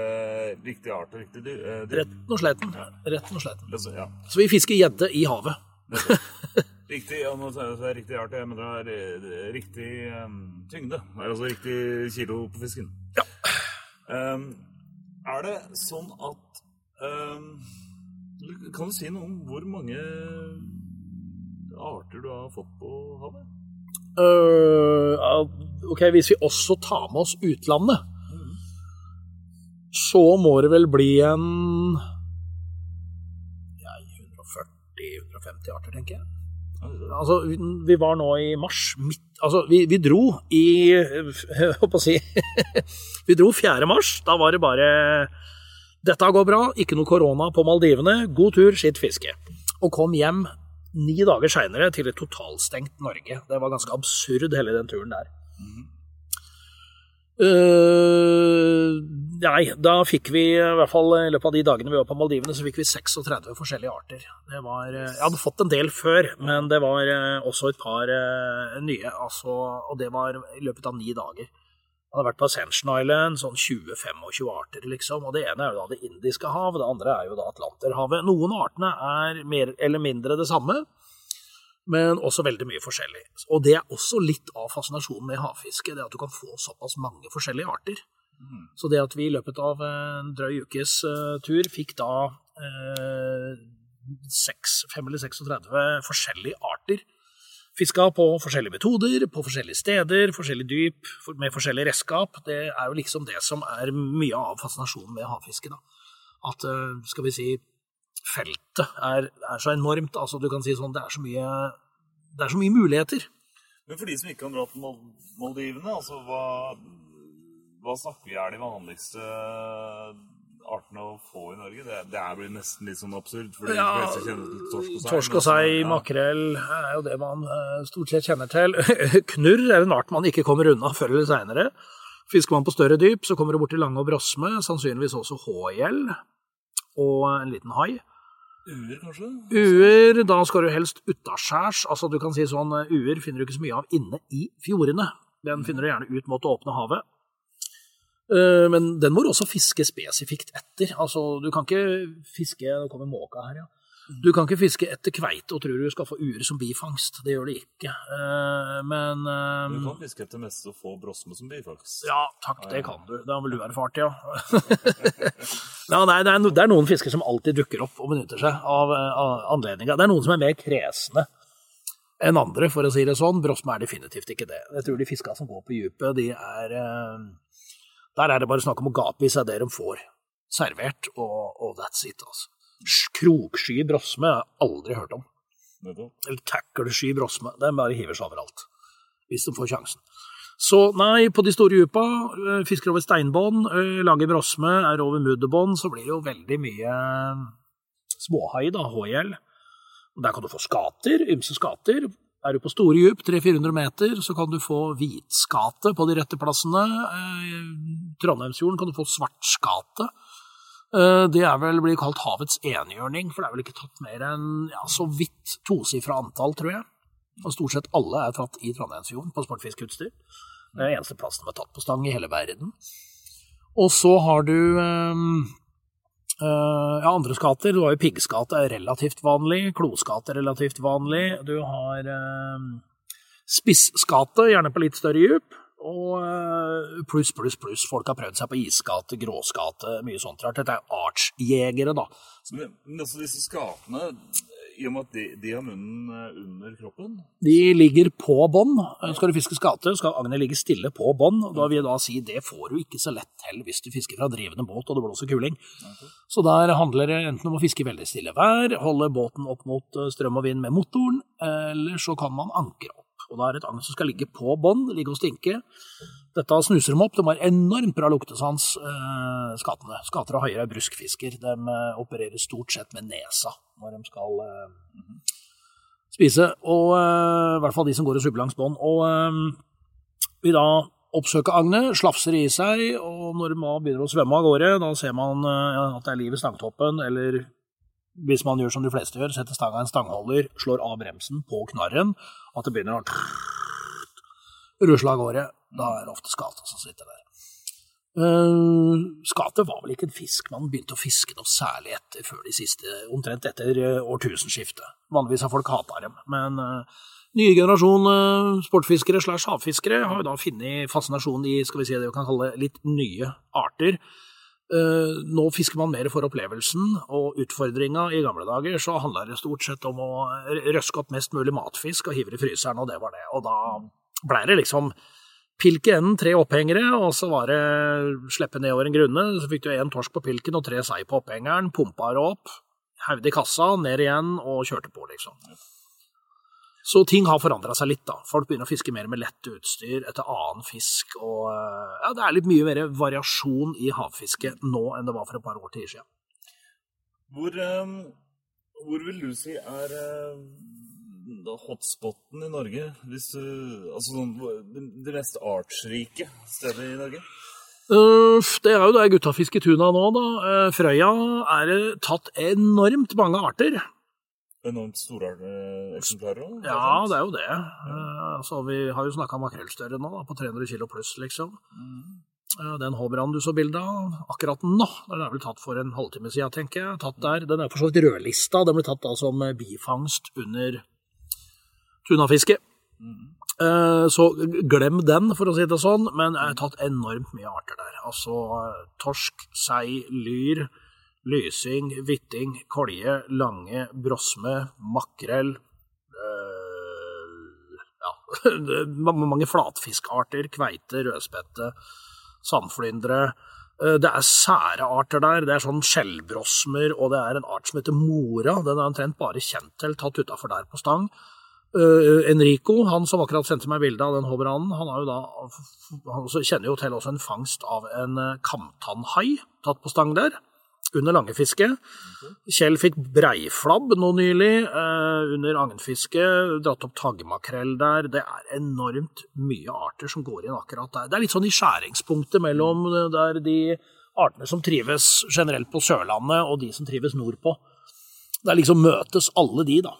riktig art og riktig dyr. eh. Retten og sletten. Retten og sletten. Altså, ja. Så vi fisker gjedde i havet. Riktig, ja, nå jeg det er riktig art, jeg mener det er eh, riktig um, tyngde. Det er altså riktig kilo på fisken. Ja. Um, er det sånn at um, Kan du si noe om hvor mange arter du har fått på havet? Ja, ok, hvis vi også tar med oss utlandet, så må det vel bli en ja, 140-150 arter, tenker jeg. Altså, vi, var nå i mars midt Altså, vi, vi dro i Jeg holdt å si [LAUGHS] Vi dro 4. mars. Da var det bare Dette går bra, ikke noe korona på Maldivene. God tur, skitt fiske. Og kom hjem ni dager seinere til et totalstengt Norge. Det var ganske absurd, hele den turen der. Eh, nei, da fikk vi, i hvert fall i løpet av de dagene vi var på Maldivene, så fikk vi 36 forskjellige arter. Var, eh, jeg hadde fått en del før, men det var eh, også et par uh, nye, altså, og det var i løpet av ni dager. Jeg hadde vært på Ascension Island, sånn 20-25 arter, liksom. Og det ene er jo da det indiske hav, det andre er jo da Atlanterhavet. Noen artene er mer eller mindre det samme, men også veldig mye forskjellig. Og det er også litt av fascinasjonen med havfiske, det at du kan få såpass mange forskjellige arter. Så det at vi i løpet av en drøy ukes uh, tur fikk da eh, seks, fem eller 36 forskjellige arter, fiska på forskjellige metoder, på forskjellige steder, forskjellig dyp, med forskjellig redskap, det er jo liksom det som er mye av fascinasjonen med havfiske. da. At, uh, skal vi si, feltet er, er så enormt. Altså, du kan si sånn, det er så mye, det er så mye muligheter. Men for de som ikke kan dra til Mal Maldivene, altså hva, hva snakker vi er de vanligste artene å få i Norge? Det, det er blitt nesten litt sånn absurd, for Ja, fleste kjenner til torsk og sei. Torsk og sei, altså, ja. makrell er jo det man eh, stort sett kjenner til. [LAUGHS] Knurr er en art man ikke kommer unna før eller seinere. Fisker man på større dyp, så kommer du borti lange og brosme, sannsynligvis også hågjell og en liten hai. Uer, kanskje? Uer, da skal du helst utaskjærs. Altså, du kan si sånn, eh, uer finner du ikke så mye av inne i fjordene. Den finner du gjerne ut mot det åpne havet. Eh, Men den må du også fiske spesifikt etter. Altså, du kan ikke fiske Nå kommer måka her, ja. Du kan ikke fiske etter kveite og tror du skal få uer som bifangst. Det gjør det ikke. Eh, Men eh, Du kan fiske etter mest og få brosme som bifangst. ja, takk, det kan du. Det har vel du erfart, ja. [LAUGHS] ja nei, det, er noen fisker som alltid dukker opp og benytter seg av, av anledninga. Det er noen som er mer kresne enn andre, for å si det sånn. Brosme er definitivt ikke det. Jeg tror de fiska som går på dypet, de er eh, Der er det bare snakk om å gape i seg det de får servert, og, og that's it, altså. Kroksky brosme har jeg aldri hørt om Eller tacklesky brosme. De bare hiver seg overalt, hvis de får sjansen. Så nei, på de store djupa, øh, fisker over steinbånd, øh, lager brosme, er over mudderbånd, så blir det jo veldig mye småhai, da, hågjell. Der kan du få skater, ymse skater. Er du på store djup, 300-400 meter, så kan du få hvitskate på de rette plassene. I Trondheimsfjorden kan du få svartskate. Eh, Det er vel blir kalt havets enhjørning, for det er vel ikke tatt mer enn ja, så vidt tosifra antall, tror jeg. Og stort sett alle er tatt i Trondheimsfjorden på sportfiskeutstyr. Det er eneste plassen de er tatt på stang i hele verden. Og så har du eh, eh, ja, andre skater. Du har jo piggskate er relativt vanlig, kloskate er relativt vanlig. Du har eh, spisskate, gjerne på litt større dyp. Og eh, pluss, pluss, pluss. Folk har prøvd seg på isgate, gråskate, mye sånt rart. Dette er artsjegere, da. Men, men altså disse skapene, i og med at de, de har munnen eh, under kroppen De ligger på bånn. Skal du fiske skate, skal agnet ligge stille på bånn. Da vil jeg da si det får du ikke så lett til hvis du fisker fra drivende båt og det blåser kuling. Så der handler det enten om å fiske i veldig stille vær, holde båten opp mot eh, strøm og vind med motoren, eller så kan man ankre opp. Og da er det et agn som skal ligge på bånn, ligge og stinke. Dette snuser dem opp. De har enormt bra luktesans, eh, skatene. Skater og haier er bruskfisker. De eh, opererer stort sett med nesa når de skal eh, spise. Og eh, i hvert fall de som går og subber langs bånd. Og eh, vi da oppsøker agnet, slafser i seg, og når de begynner å svømme av gårde, da ser man eh, at det er liv i stangtoppen, eller hvis man gjør som de fleste gjør, setter stanga i en stangholder, slår av bremsen på knarren, at det begynner å rusle av gårde, da er det ofte skata som sitter der. Uh, var vel ikke en fisk man begynte å fiske noe særlig etter før de siste, omtrent etter årtusenskiftet. Vanligvis har folk hata dem, men nye generasjon sportfiskere slash havfiskere har jo da funnet fascinasjon i skal vi si det vi kan kalle litt nye arter. Eh, nå fisker man mer for opplevelsen, og utfordringa i gamle dager så handla det stort sett om å røske opp mest mulig matfisk og hive i fryseren, og det var det. Og da blei det liksom pilk i enden, tre opphengere, og så var det slippe nedover en grunne. Så fikk du én torsk på pilken og tre sei på opphengeren, pumpa det opp, hevde i kassa, ned igjen og kjørte på, liksom. Så ting har forandra seg litt, da. Folk begynner å fiske mer med lett utstyr etter annen fisk, og eh, ja, det er litt mye mer variasjon i havfiske nå enn det var for et par år til siden. Hvor, eh, hvor vil du si er eh, hotspoten i Norge? Hvis du, altså sånn, det, mest artsrike stedet i Norge? Det er jo der gutta fisker tuna nå, da. Frøya er tatt enormt mange arter. Enormt store eh, eksemplarer òg? Ja, det er jo det. Ja. Så vi har jo snakka makrellstørre nå, da, på 300 kilo pluss, liksom. Mm. den håbranen du så bilde av akkurat nå, den er vel tatt for en halvtime siden, tenker jeg. Tatt der. Den er for så vidt rødlista. Den ble tatt da som bifangst under tunafiske. Mm. Så glem den, for å si det sånn, men jeg har tatt enormt mye arter der. Altså eh, torsk, sei, lyr, lysing, hvitting, kolje, lange, brosme, makrell eh, Ja, [LAUGHS] mange flatfiskarter, kveite, rødspette, sandflyndre. Eh, Det er sære arter der. Det er sånn skjellbrosmer, og det er en art som heter mora. Den er omtrent bare kjent til tatt utafor der på stang. Uh, Enrico, han som akkurat sendte meg bilde av den håbranen, han jo da, han kjenner jo til også en fangst av en kamtannhai tatt på stang der, under langefiske. Kjell fikk breiflabb nå nylig, uh, under agnfiske, dratt opp taggmakrell der. Det er enormt mye arter som går inn akkurat der. Det er litt sånn i skjæringspunktet mellom uh, der de artene som trives generelt på Sørlandet, og de som trives nordpå. Der liksom møtes alle de, da.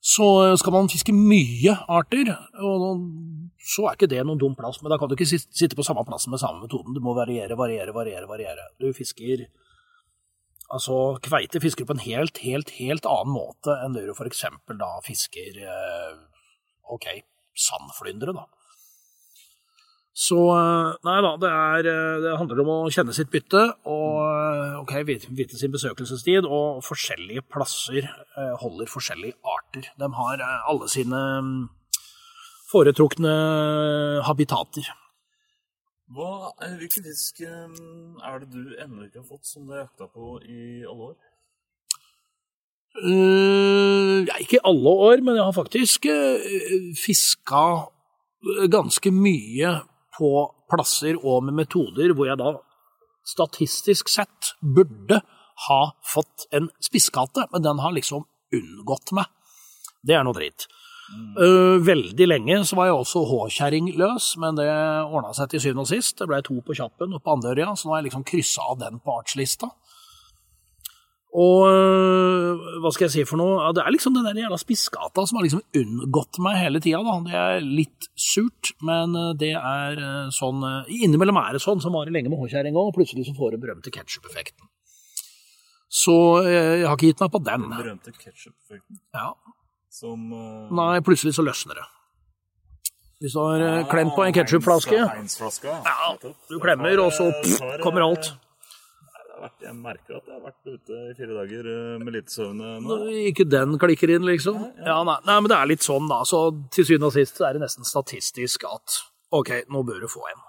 Så skal man fiske mye arter, og så er ikke det noen dum plass. Men da kan du ikke sitte på samme plass med samme metoden. Du må variere, variere, variere. variere. Du fisker Altså, kveite fisker på en helt, helt, helt annen måte enn det du eksempel da fisker eh, OK, sandflyndre, da. Så eh, nei da, det, er, eh, det handler om å kjenne sitt bytte og okay, vite, sin besøkelsestid. Og forskjellige plasser eh, holder forskjellige arter. De har eh, alle sine mm, foretrukne habitater. Hva, eh, hvilken fisk eh, er det du ennå ikke har fått, som du har jakta på i alle år? Uh, ja, ikke alle år, men jeg har faktisk uh, fiska ganske mye på plasser og med metoder hvor jeg da statistisk sett burde ha fått en spisskate, men den har liksom unngått meg. Det er noe dritt. Uh, veldig lenge så var jeg også håkjerring løs, men det ordna seg til syvende og sist. Det ble to på Kjappen og på Andørja, så nå har jeg liksom kryssa av den på artslista. Og øh, hva skal jeg si for noe? Det er liksom den der jævla spissgata som har liksom unngått meg hele tida. Det er litt surt, men øh, det er øh, sånn Innimellom er det sånn, som varer lenge med H-kjerring og plutselig så får du berømte ketsjup-effekten. Så jeg har ikke gitt meg på den. Den berømte ketsjup-effekten Ja. som uh... Nei, plutselig så løsner det. Hvis du har klemt på en ketsjupflaske Heinz-flaske. Ja, du klemmer, og så pff, kommer eh, alt. Vært, jeg merker at jeg har vært ute i fire dager eh, med litt søvn nå. Ikke den klikker inn, liksom. Ja, nei, nei, men det er litt sånn, da. Så til syvende og sist er det nesten statistisk at OK, nå bør du få en.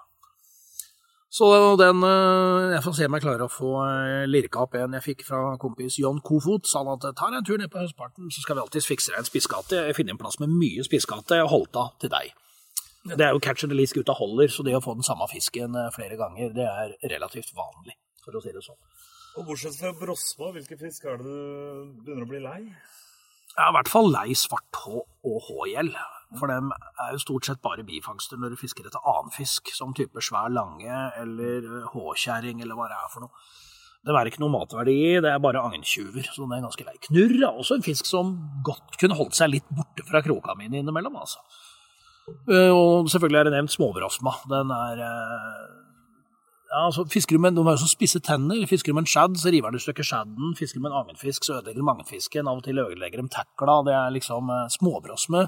Så den eh, Jeg får se om jeg klarer å få eh, lirka opp en jeg fikk fra kompis John Kofot. Sa han at tar en tur ned på høstparten, så skal vi alltids fikse deg en spissgate. Jeg finner en plass med mye spissgate. og holdt av til deg. Det er jo catch and release gutta holder, så det å få den samme fisken flere ganger, det er relativt vanlig, for å si det sånn. Og bortsett fra brosma, hvilke fisk er det du begynner å bli lei? Jeg er i hvert fall lei svarthå og hågjell. For dem er jo stort sett bare bifangster når du fisker etter annen fisk, som type svær lange eller håkjerring eller hva det er for noe. Det er ikke noe matverdi i, det er bare agntjuver, så den er ganske lei. Knurr er også en fisk som godt kunne holdt seg litt borte fra kroka mine innimellom, altså. Eh, Og selvfølgelig er det nevnt småbrosma. Den er eh, ja, altså Fisker du med, De har jo så spisse tenner. Fisker du med en shad, så river du i stykker shadden. Fisker du med en agnfisk, så ødelegger de agnfisken. Av og til ødelegger de tackla. Det er liksom eh, Småbrosme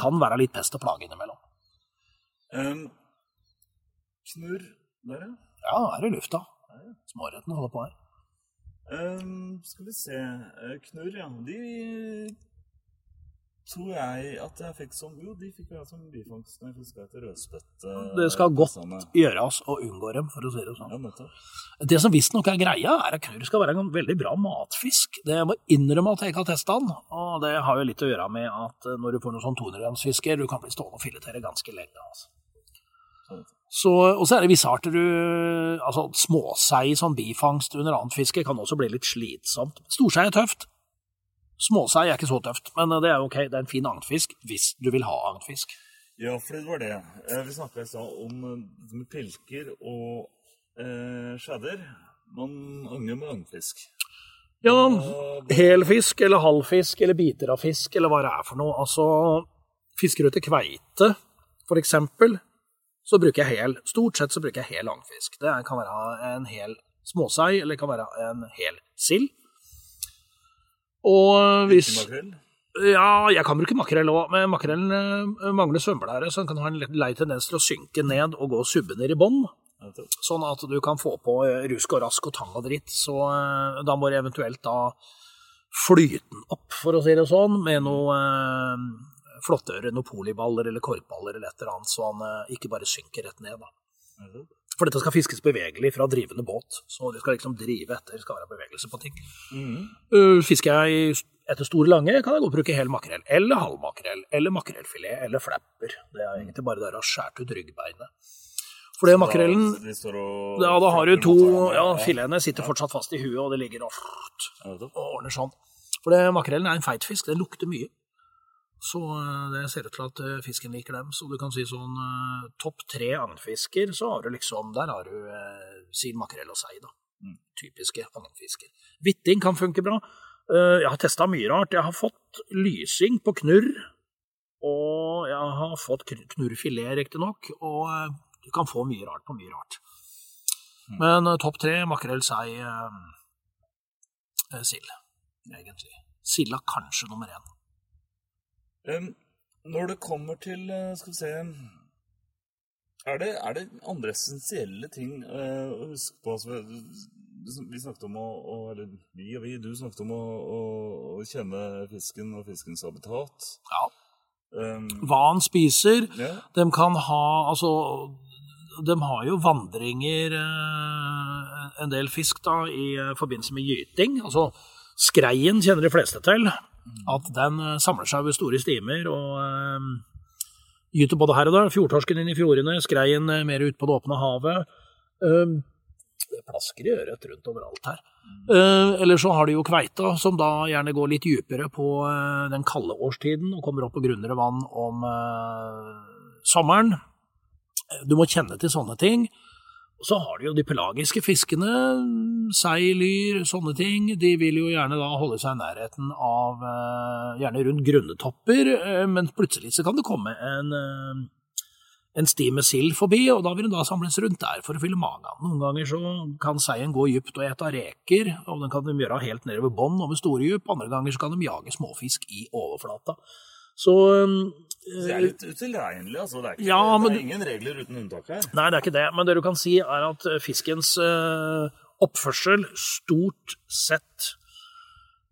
kan være litt pest og plage innimellom. Um, snurr der, ja. Ja, er i lufta. Smårettene holder på her. Um, skal vi se eh, Knurr, ja. De tror jeg at jeg fikk som Jo, de fikk jeg som bifangst når jeg fiska etter rødspett. Det skal godt gjøres å unngå dem, for å si det sånn. Ja. Det som visstnok er greia, er at knurr skal være en veldig bra matfisk. Det må innrømme at jeg ikke har testa den, og det har jo litt å gjøre med at eh, når du får noen sånn 200-gramsfisker, du kan bli stående og filetere ganske lenge. altså. Så, og så er det visse arter du altså Småsei som bifangst under annet fiske kan også bli litt slitsomt. Storsei er tøft. Småsei er ikke så tøft, men eh, det er ok, det er en fin agnfisk hvis du vil ha agnfisk. Ja, for det var det. Eh, Vi snakka i stad om eh, pilker og eh, skjæder. Man agner med agnfisk. Ja, helfisk eller halvfisk eller biter av fisk eller hva det er for noe. Altså, fisker du til kveite, for eksempel, så bruker jeg hel. Stort sett så bruker jeg hel agnfisk. Det kan være en hel småsei, eller det kan være en hel sild. Og hvis Ja, jeg kan bruke makrell òg, men makrellen eh, mangler svømmeblære, så den kan ha en lei tendens til å synke ned og gå subbe ned i bånn. Sånn at du kan få på eh, rusk og rask og tang og dritt. Så eh, da må du eventuelt da flyte den opp, for å si det sånn, med noe eh, flottøre, noe poliballer eller korkballer eller et eller annet, så han eh, ikke bare synker rett ned. da. For dette skal fiskes bevegelig fra drivende båt, så du skal liksom drive etter, det skal være bevegelse på ting. Mm. fisker jeg etter store lange, kan jeg godt bruke hel makrell, eller halv makrell, eller makrellfilet, eller flapper. Det er egentlig bare der å ha skjært ut ryggbeinet. For det makrellen Ja, da har du to Ja, filetene sitter fortsatt fast i huet, og det ligger og, og ordner sånn. For det, makrellen er en feit fisk, den lukter mye. Så eh, det ser ut til at eh, fisken liker dem. Så du kan si sånn eh, topp tre agnfisker, så har du liksom Der har du eh, sild, makrell og sei, da. Typiske agnfisker. Hvitting kan funke bra. Uh, jeg har testa mye rart. Jeg har fått lysing på knurr. Og jeg har fått kn- knurrfilet, riktignok. Og uh, du kan få mye rart på mye rart. Men uh, topp tre makrell, sei, sild, egentlig. Silda kanskje nummer én. Um, når det kommer til eh, Skal vi se Er det, er det andre essensielle ting uh, å huske på? Altså, vi, snakket om å, å Eller vi og vi, du snakket om å, å, å kjenne fisken og fiskens habitat. Ja. Um, Hva han spiser. ja. De kan ha Altså, de har jo vandringer, eh, en del fisk, da, i forbindelse med gyting. Altså, skreien kjenner de fleste til. At den eh, samler seg ved store stimer og eh, gyter både her og der. Fjordtorsken inn i fjordene, skreien eh, mer ut på det åpne havet. Det plasker i øret rundt overalt her. Eh, eller så har de jo kveita, som da gjerne går litt dypere på den kalde årstiden og kommer opp på grunnere vann om sommeren. Du må kjenne til sånne ting. Og så har de jo de pelagiske fiskene, sei, lyr, sånne ting. De vil jo gjerne da holde seg i nærheten av eh, Gjerne rundt grunnetopper, eh, men plutselig så kan det komme en eh, en sti med sild forbi, og da vil den da samles rundt der for å fylle magen. Noen ganger så kan seien gå dypt og ete reker, og den kan de gjøre helt nedover bånn over store dyp. Andre ganger så kan de jage småfisk i overflata. Så Så det er litt utilregnelig, altså. Det er, ikke, Ja, men- det er ingen regler uten unntak her. Nei, det er ikke det. Men det du kan si, er at eh, fiskens uh, oppførsel stort sett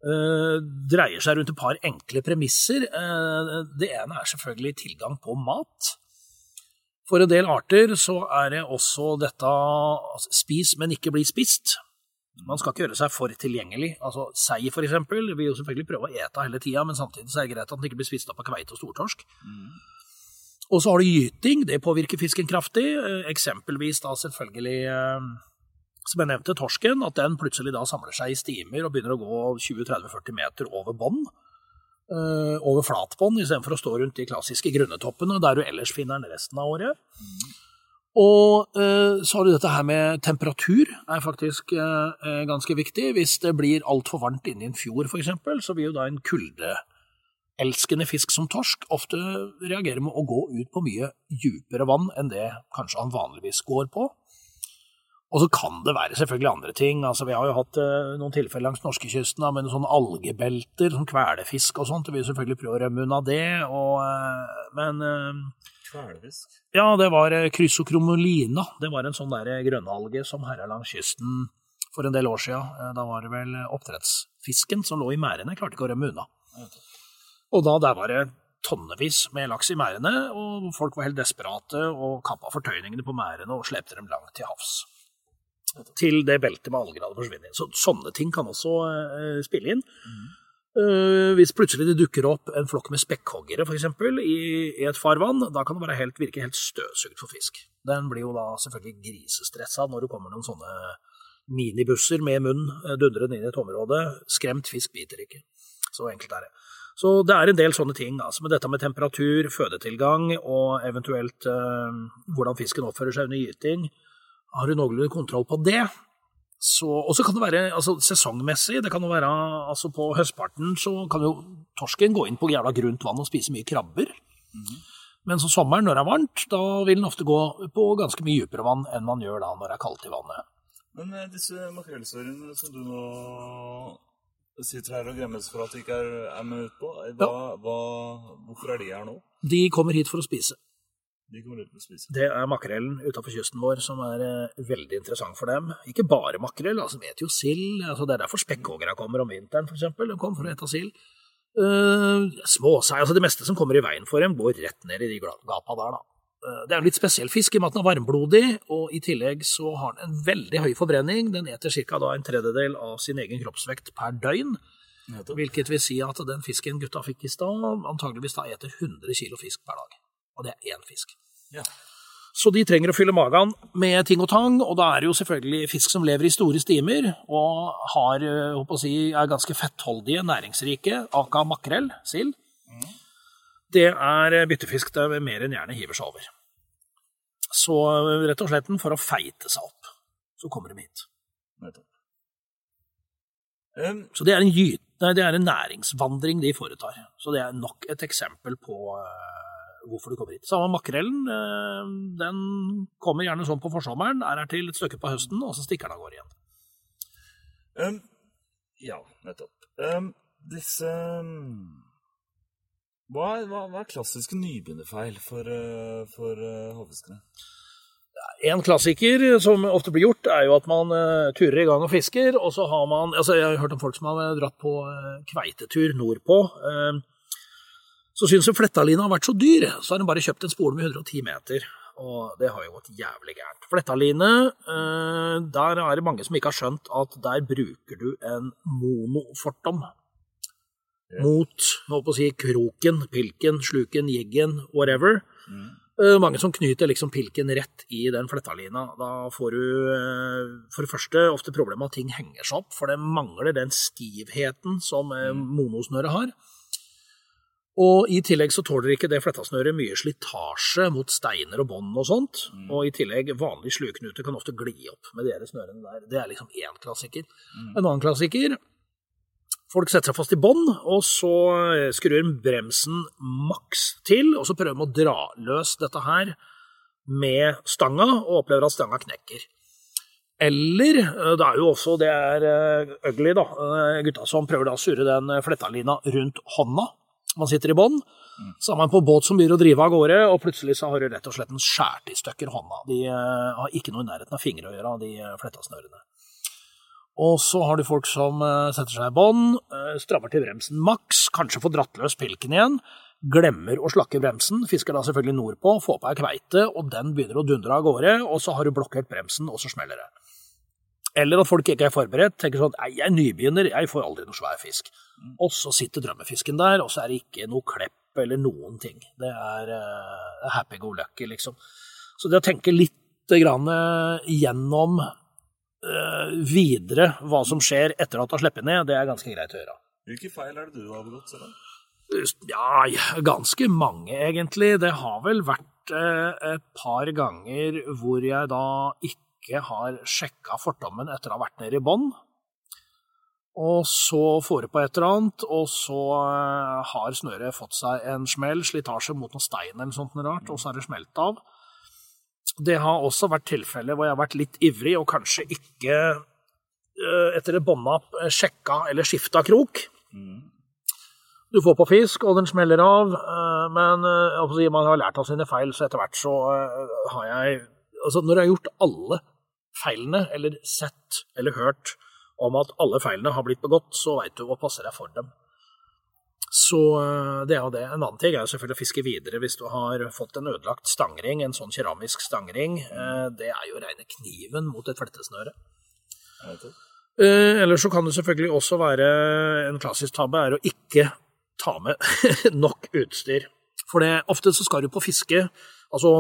uh, dreier seg rundt et par enkle premisser. Uh, det ene er selvfølgelig tilgang på mat. For en del arter så er det også dette altså, spis, men ikke bli spist. Man skal ikke gjøre seg for tilgjengelig. Altså Sei, eksempel, vil jo selvfølgelig prøve å ete hele tida, men samtidig så er det greit at den ikke blir spist opp av kveite og stortorsk. Og så har du gyting, det påvirker fisken kraftig. Eh, Eksempelvis da selvfølgelig, eh, som jeg nevnte, torsken. At den plutselig da samler seg i stimer og begynner å gå 20-30-40 meter over bånd. eh, over flatbånd, istedenfor å stå rundt de klassiske grunnetoppene, der du ellers finner den resten av året. Og eh, så har du dette her med temperatur, er faktisk eh, eh, ganske viktig. Hvis det blir altfor varmt inne i en fjord, f.eks., så vil jo da en kuldeelskende fisk som torsk ofte reagere med å gå ut på mye dypere vann enn det kanskje han vanligvis går på. Og så kan det være selvfølgelig andre ting. altså Vi har jo hatt noen tilfeller langs norskekysten med sånne algebelter, som kvelefisk og sånt. Vi vil selvfølgelig prøve å rømme unna det, og, men eh, Kvelerfisk. ja, det var krysokromolina. Det var en sånn der eh, grønnalge som herja langs kysten for en del år siden. Eh, Da var det vel eh, oppdrettsfisken som lå i merdene, klarte ikke å rømme unna. Og da der var det tonnevis med laks i merdene, og folk var helt desperate og kappa fortøyningene på merdene og slepte dem langt til havs. Til det beltet med alger hadde forsvunnet. Så sånne ting kan også eh, spille inn. Eh, hvis plutselig det dukker opp en flokk med spekkhoggere eksempel, i, i et farvann, da kan det bare helt, virke helt støvsugd for fisk. Den blir jo da selvfølgelig grisestressa når det kommer noen sånne minibusser med munn eh, dundrende inn i et område. Skremt fisk biter ikke. Så enkelt er det. Så det er en del sånne ting. altså med Dette med temperatur, fødetilgang og eventuelt eh, hvordan fisken oppfører seg under gyting. Har du noenlunde kontroll på det, og så kan det være altså, sesongmessig. det kan jo være, altså På høstparten så kan jo torsken gå inn på jævla grunt vann og spise mye krabber. Men så sommeren, når det er varmt, da vil den ofte gå på ganske mye dypere vann enn man gjør da når det er kaldt i vannet. Men eh, disse makrellsårene som du nå sitter her og gremmes for at de ikke er, er med ut på, eh, hva, hva, hvorfor er de her nå? De kommer hit for å spise. De kommer ut og å spise. Det er makrellen utenfor kysten vår som er eh, veldig interessant for dem. Ikke bare makrell, altså vet jo sild. Altså, det er derfor spekkhoggerne kommer om vinteren, f.eks. De kommer for å ete sild. Uh, Småsei, altså det meste som kommer i veien for dem, går rett ned i de gapa der, da. Uh, det er en litt spesiell fisk i og med at den er varmblodig, og i tillegg så har den en veldig høy forbrenning. Den eter ca. en tredjedel av sin egen kroppsvekt per døgn. Hvilket vil si at den fisken gutta fikk i stad, antageligvis da eter 100 kilo fisk per dag. Og det er én fisk. Ja. Så de trenger å fylle magen med ting og tang, og da er det jo selvfølgelig fisk som lever i store stimer og har, eh, si, er ganske fettholdige, næringsrike, aka makrell, sild. Det er byttefisk det mer enn gjerne hiver seg over. Så eh, rett og slett for å feite seg opp, så kommer de hit. Um, Så det er en, nei, det er en næringsvandring de foretar. Så det er nok et eksempel på eh, hvorfor du kommer hit. Samme makrellen, eh, den kommer gjerne sånn på forsommeren, er her til et stykke på høsten, og så stikker den av gårde igjen. um, ja, nettopp. Um, disse um, hva, hva, hva er klassiske nybegynnerfeil for, uh, for uh, havfiskere? En klassiker som ofte blir gjort, er jo at man uh, turer i gang og fisker, og så har man altså Jeg har hørt om folk som har dratt på uh, kveitetur nordpå. Eh, så syns hun flettalina har vært så dyr, så har hun bare kjøpt en spole med 110 meter. Og det har jo gått jævlig gærent. Flettaline, eh, der er det mange som ikke har skjønt at der bruker du en monofortom. Mot holdt på å si, kroken, pilken, sluken, jiggen, whatever. Mm. mange som knyter liksom pilken rett i den flettalina. Da får du, eh, for det første ofte problemet at ting henger seg opp, for det mangler den stivheten som eh, monosnøret har. Og i tillegg så tåler ikke det flettasnøret mye slitasje mot steiner og bånd og sånt. Og i tillegg, vanlig slueknute kan ofte gli opp med de snørene der. Det er liksom én klassiker. En annen klassiker Folk setter seg fast i bånd, og så eh, skrur bremsen maks til, og så prøver de å dra løs dette her med stanga, og opplever at stanga knekker. Eller eh, det er jo også det er eh, ugly, da. Gutta som prøver å surre den flettalina rundt hånda. Man sitter i bånd. Så er man på båt som begynner å drive av gårde, og plutselig så har du rett og slett en skåret i stykker hånda. De har ikke noe i nærheten av fingre å gjøre, de flettasnørene. Og så har du folk som eh, setter seg i bånd, eh, strammer til bremsen maks, kanskje får dratt løs pilken igjen, glemmer å slakke bremsen, fisker da selvfølgelig nordpå, får på ei kveite, og den begynner å dundre av gårde, og så har du blokkert bremsen, og så smeller det. Eller at folk ikke er forberedt, tenker sånn nei, jeg er nybegynner, jeg får aldri noe svær fisk. Og så sitter drømmefisken der, og så er det ikke noe klepp eller noen ting. Det er uh, happy go lucky, liksom. Så det å tenke litt grann, uh, gjennom uh, videre hva som skjer etter at du har sluppet ned, det er ganske greit å gjøre. Hvilke feil er det du har begått? Ja, ganske mange, egentlig. Det har vel vært et par ganger hvor jeg da ikke har sjekka fortommen etter å ha vært nede i bånn. Og så får du på et eller annet, og så uh, har snøret fått seg en smell, slitasje mot noen stein eller sånt rart, og så er det smelt av. Det har også vært tilfeller hvor jeg har vært litt ivrig og kanskje ikke uh, etter et bånda sjekka eller skifta krok. Du får på fisk, og den smeller av, men man har lært av sine feil, så etter hvert så har jeg Altså, når jeg har gjort alle feilene, eller sett eller hørt om at alle feilene har blitt begått, så veit du hva passer deg for dem. Så det er jo det. En annen ting er jo selvfølgelig å fiske videre hvis du har fått en ødelagt stangring, en sånn keramisk stangring. Det er jo reine kniven mot et flettesnøre. Eller så kan det selvfølgelig også være en klassisk tabbe er å ikke ta med [LAUGHS] nok utstyr. For det, ofte så skal du på fiske Altså,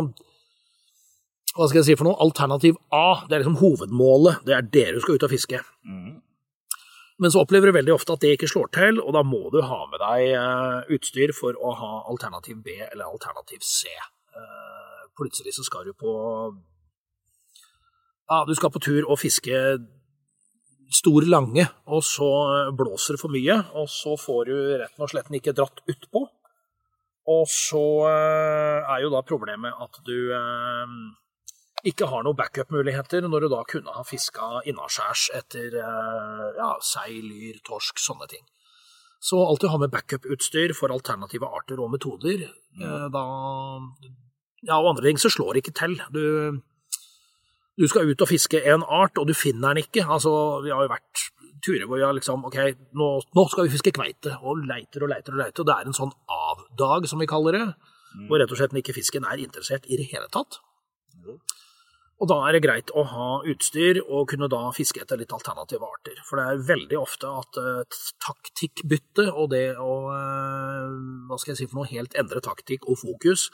hva skal jeg si for noe? Alternativ A, det er liksom hovedmålet. Det er det du skal ut og fiske. Men så opplever du veldig ofte at det ikke slår til, og da må du ha med deg utstyr for å ha alternativ B eller alternativ C. Plutselig så skal du på Ja, du skal på tur og fiske stor lange, og så blåser det for mye, og så får du rett og slett ikke dratt utpå. Og så er jo da problemet at du ikke har noen backup-muligheter når du da kunne ha fiska innaskjærs etter ja, sei, lyr, torsk, sånne ting. Så alltid ha med backup-utstyr for alternative arter og metoder. Da, ja, og andre ting så slår det ikke til. Du, du skal ut og fiske en art, og du finner den ikke. Altså, vi har jo vært turer hvor vi har liksom OK, nå, nå skal vi fiske kveite, og leiter og leiter og leiter, og det er en sånn avdag, som vi kaller det, hvor rett og slett ikke fisken er interessert i det hele tatt. Og da er det greit å ha utstyr og kunne da fiske etter litt alternative arter. For det er veldig ofte at uh, taktikkbytte og det å uh, hva skal jeg si for noe, helt endre taktikk og fokus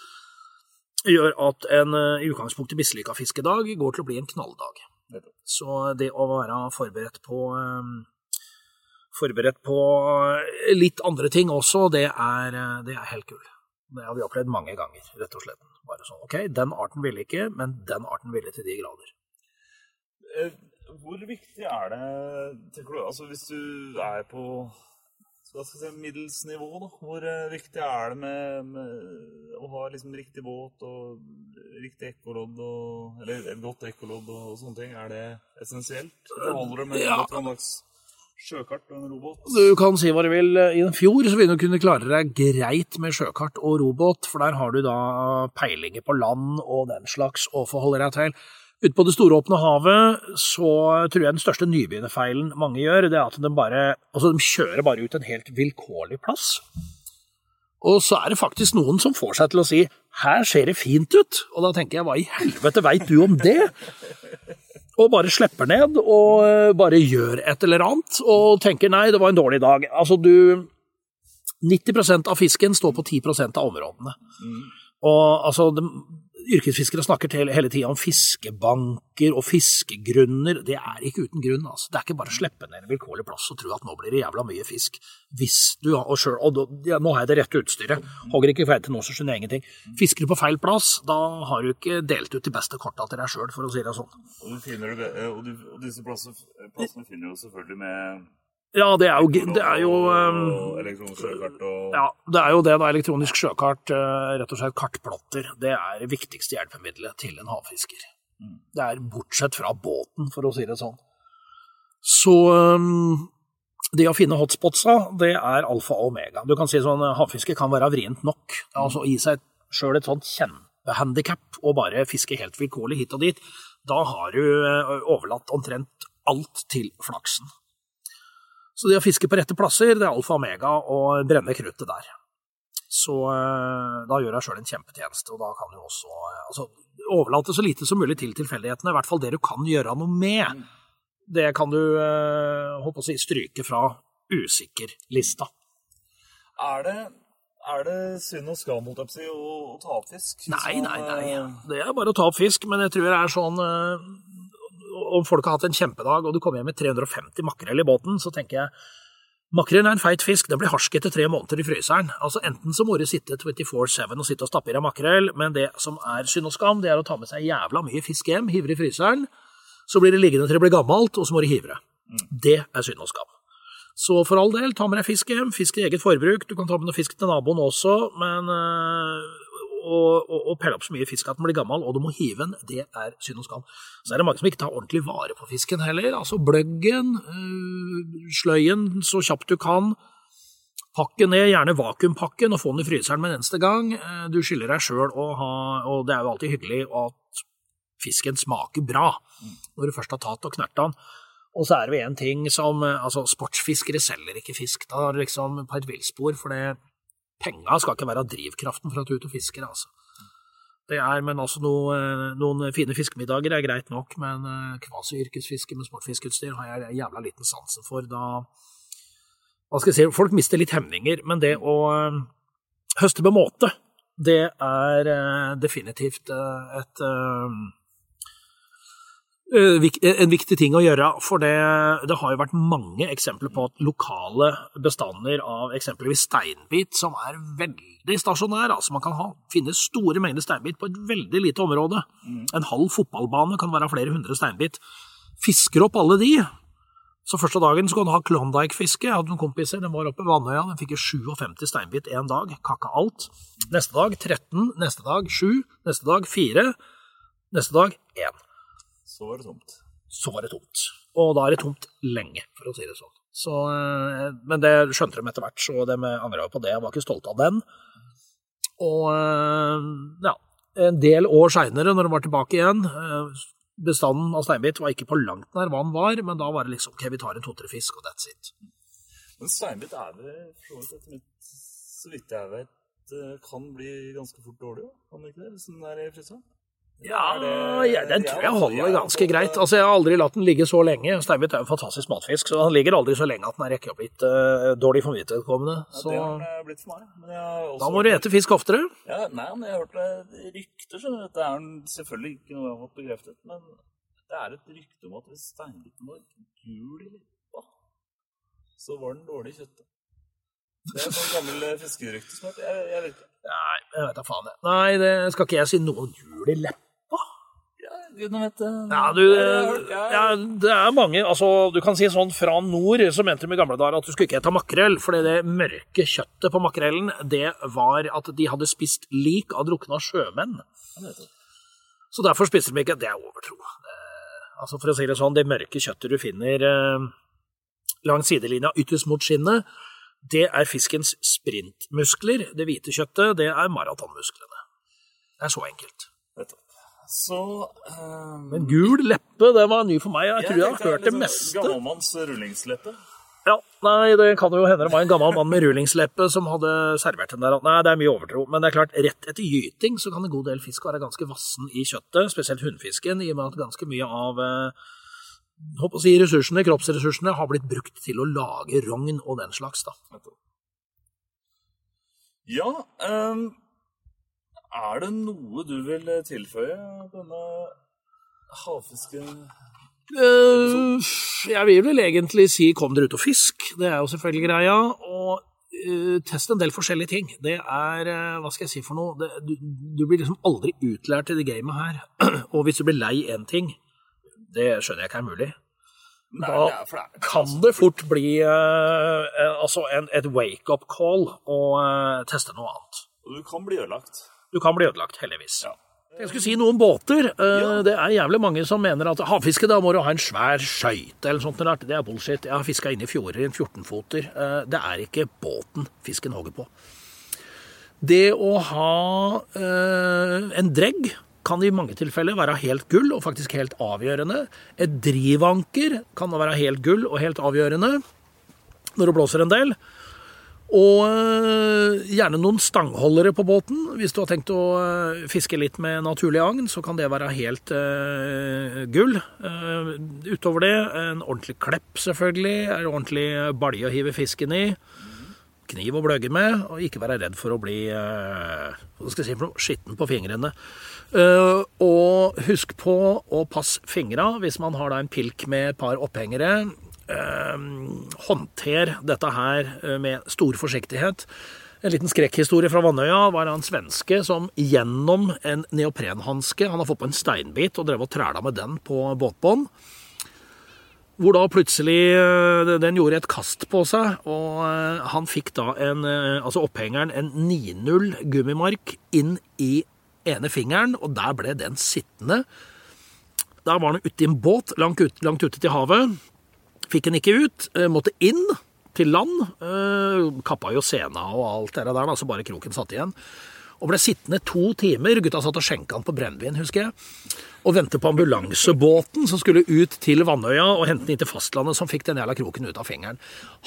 gjør at en uh, i utgangspunktet mislykka fiskedag går til å bli en knalldag. Så det å være forberedt på forberedt på litt andre ting også, det er, det er helt gull. Det har vi opplevd mange ganger, rett og slett. Bare sånn, ok, Den arten ville ikke, men den arten ville til de grader. Hvor viktig er det, tenker du, altså hvis du er på skal si, middels nivå, da, hvor viktig er det med, med å ha liksom riktig båt og riktig ekkolodd, og, eller et godt ekkolodd og, sånne ting? Er det essensielt? Holder det med Ja. godt gammeldags sjøkart og en robåt? Du kan si hva du vil. I en fjord så vil du kunne klare deg greit med sjøkart og robåt, for der har du da peilinger på land og den slags å forholde deg til. Ute på det store åpne havet så tror jeg den største nybegynnerfeilen mange gjør, det er at de bare altså de kjører bare ut en helt vilkårlig plass. Og så er det faktisk noen som får seg til å si 'her ser det fint ut', og da tenker jeg 'hva i helvete veit du om det'? Og bare slipper ned og eh, bare gjør et eller annet og tenker nei, det var en dårlig dag. Altså du 90% av fisken står på 10% av områdene. Og altså, yrkesfiskere snakker til, hele tida om fiskebanker og fiskegrunner. Det er ikke uten grunn. altså. Det er ikke bare å slippe ned en vilkårlig plass og tro at nå blir det jævla mye fisk. Hvis du, og, selv, og da, ja, Nå har jeg det rette utstyret. Hogger ikke feil til nå, så skjønner jeg ingenting. Fisker du på feil plass, da har du ikke delt ut de beste korta til deg sjøl, for å si det sånn. Og, du finner, og, du, og disse plassene, plassene finner du selvfølgelig med Ja, det er jo, det er jo um, elektronisk sjøkart og Ja, det er jo det da elektronisk sjøkart, eh, rett og slett kartplotter, det er det viktigste hjelpemiddelet til en havfisker. Det er bortsett fra båten, for å si det sånn. Så um, det å finne hotspotsa, det er alfa og omega. Du kan si sånn, eh, havfiske kan være vrient nok. Altså gi seg sjøl et sånt kjempehandikap og bare fiske helt vilkårlig hit og dit. Da har du eh, overlatt omtrent alt til flaksen. Så det å fiske på rette plasser, det er alfa og omega, og brenne kruttet der. Så eh, da gjør jeg sjøl en kjempetjeneste, og da kan du også eh, altså, overlate så lite som mulig til tilfeldighetene, i hvert fall det du kan gjøre noe med. Det kan du eh, håper å si, stryke fra usikker-lista. Er det, er det synd og skam å å, å ta opp fisk? Nei, Sånn, nei, nei. eh, Det er bare å ta opp fisk, men jeg tror det er sånn eh, Om folk har hatt en kjempedag, og du kommer hjem med 350 makrell i båten, så tenker jeg Makrell er en feit fisk, den blir harsk etter tre måneder i fryseren. Altså Enten så må du sitte 24-7 og sitte og stappe i deg makrell, men det som er synd og skam, det er å ta med seg jævla mye fisk hjem, hive det i fryseren, så blir det liggende til det blir gammelt, og så må du hive det. Det er synd og skam. Så for all del, ta med deg fisk hjem, fisk til eget forbruk. Du kan ta med noe fisk til naboen også, men øh, og, og, pelle opp så mye fisk at den blir gammel, og du må hive den, det er synd og skam. Så er det mange som ikke tar ordentlig vare på fisken heller. Altså bløggen, øh, sløyen så kjapt du kan. Pakke ned, gjerne vakuumpakken, og få den i fryseren med en eneste gang. Eh, Du skylder deg sjøl å ha Og det er jo alltid hyggelig at fisken smaker bra når du først har tatt og knerta den. Og så er det jo en ting som eh, Altså, sportsfiskere selger ikke fisk. Da er det liksom på et villspor, for det penga skal ikke være drivkraften for at du er ute og fisker, altså. Det er, men altså noe, eh, noen fine fiskemiddager er greit nok, men eh, kvasi-yrkesfiske med sportfiskeutstyr har jeg jævla liten sansen for. Da Hva skal jeg si, folk mister litt hemninger, men det å eh, høste med måte, det er definitivt et en viktig ting å gjøre, for det, det har jo vært mange eksempler på at lokale bestander av eksempelvis steinbit, som er veldig stasjonær, altså man kan ha, finne store mengder steinbit på et veldig lite område. En halv fotballbane kan være flere hundre steinbit. Fisker opp alle de, så første dagen så kan du ha Klondyke-fiske. Jeg hadde noen kompiser, den var oppe ved Vannøya, den fikk jo 57 steinbit én dag, kakka alt. Neste dag 13, neste dag 7, neste dag 4, neste dag 1 Så var det tomt. så var det tomt. Og da er det tomt lenge, for å si det sånn. Så, eh, men det skjønte de etter hvert, så de angra på det. Jeg var ikke stolt av den. Og eh, ja, en del år seinere, når de var tilbake igjen eh, Bestanden av steinbit var ikke på langt nær hva den var, men da var det liksom ok, vi tar en to-tre fisk, og that's it. Men steinbit er det for så vidt Så vidt jeg vet, kan bli ganske fort dårlig, kan det ikke det? Hvis den er i fryseren? Ja, ja, den tror jeg holder ganske greit. Altså, Jeg har aldri latt den ligge så lenge. Steinbit er jo en fantastisk matfisk, så han ligger aldri så lenge at den er rekka blitt uh, dårlig for vedkommende. Ja, det har den blitt for meg. Da må du ete fisk oftere. Ja, nei, men jeg har hørt rykter, skjønner du. Det er selvfølgelig ikke noe jeg har fått bekreftet, men det er et rykte om at hvis steinbiten var gul i leppa, så var den dårlig i kjøttet. Det er et gammel eh, fiskerykte som heter jeg, jeg vet ikke. Nei, jeg vet da faen. jeg. Nei, det skal ikke jeg si noen jul i leppa. Ja, gudene vet det. Ja, du, ja, det er mange altså, Du kan si sånn fra nord, så mente de i gamle dager at du skulle ikke ete makrell, fordi det mørke kjøttet på makrellen, det var at de hadde spist lik av drukna sjømenn. Så derfor spiser de ikke. Det er overtro. Altså For å si det sånn, det mørke kjøttet du finner eh, langs sidelinja ytterst mot skinnet, det er fiskens sprintmuskler. Det hvite kjøttet, det er maratonmusklene. Det er så enkelt. Så eh, Men gul leppe, det var ny for meg. Jeg tror jeg har hørt det liksom meste. Gammelmanns rullingsleppe. Ja, Nei, det kan jo hende det var en gammel mann med rullingsleppe som hadde servert den der. Nei, det er mye overtro. Men det er klart, rett etter gyting så kan en god del fisk være ganske vassen i kjøttet, spesielt hunnfisken, i og med at ganske mye av eh, håper å si, ressursene, kroppsressursene har blitt brukt til å lage rogn og den slags. da. Ja, ehm, Er det noe du vil tilføye denne havfisken? Uh, jeg vil vel egentlig si kom dere ut og fisk, det er jo selvfølgelig greia. Og uh, test en del forskjellige ting. Det er, uh, hva skal jeg si for noe, det, du, du, blir liksom aldri utlært i det gamet her. [CLEARS THROAT] og hvis du blir lei én ting, det skjønner jeg ikke er mulig. Da kan det fort bli altså en, et wake-up call å teste noe annet. Og du kan bli ødelagt. Du kan bli ødelagt, heldigvis. Ja. Jeg skulle si noe om båter. Eh, det er jævlig mange som mener at havfiske, da må du ha en svær skøyte eller sånt. Det er bullshit. Jeg har fiska inne i fjorder i en 14-foter. Eh, det er ikke båten fisken hogger på. Det å ha eh, en dregg kan i mange tilfeller være helt gull og faktisk helt avgjørende. Et drivanker kan være helt gull og helt avgjørende når det blåser en del. Og eh, gjerne noen stangholdere på båten. Hvis du har tenkt å eh, fiske litt med naturlig agn, så kan det være helt uh, gull. Uh, utover det, en ordentlig klepp, selvfølgelig. En ordentlig balje å hive fisken i. Kniv å bløgge med, og ikke være redd for å bli uh, hva skal jeg si skitten på fingrene. og husk på å passe fingra hvis man har da en pilk med et par opphengere håndter dette her eh, med stor forsiktighet. En liten skrekkhistorie fra Vannøya var en svenske som gjennom en neoprenhanske Han har fått på en steinbit og drev og træla med den på båtbånd. Hvor da plutselig eh, den gjorde et kast på seg, og eh, han fikk da en, altså opphengeren en 9-0 gummimark inn i ene fingeren, og der ble den sittende. Der var han ute i en båt langt, ut, langt ute til havet. Fikk den ikke ut. Eh, måtte inn til land. Eh, kappa jo sena og alt det der, så bare kroken satt igjen. Og ble sittende to timer. Gutta satt og skjenka han på brennevin, husker jeg. Og ventet på ambulansebåten som skulle ut til Vannøya og hente den inn til fastlandet, som fikk den jævla kroken ut av fingeren.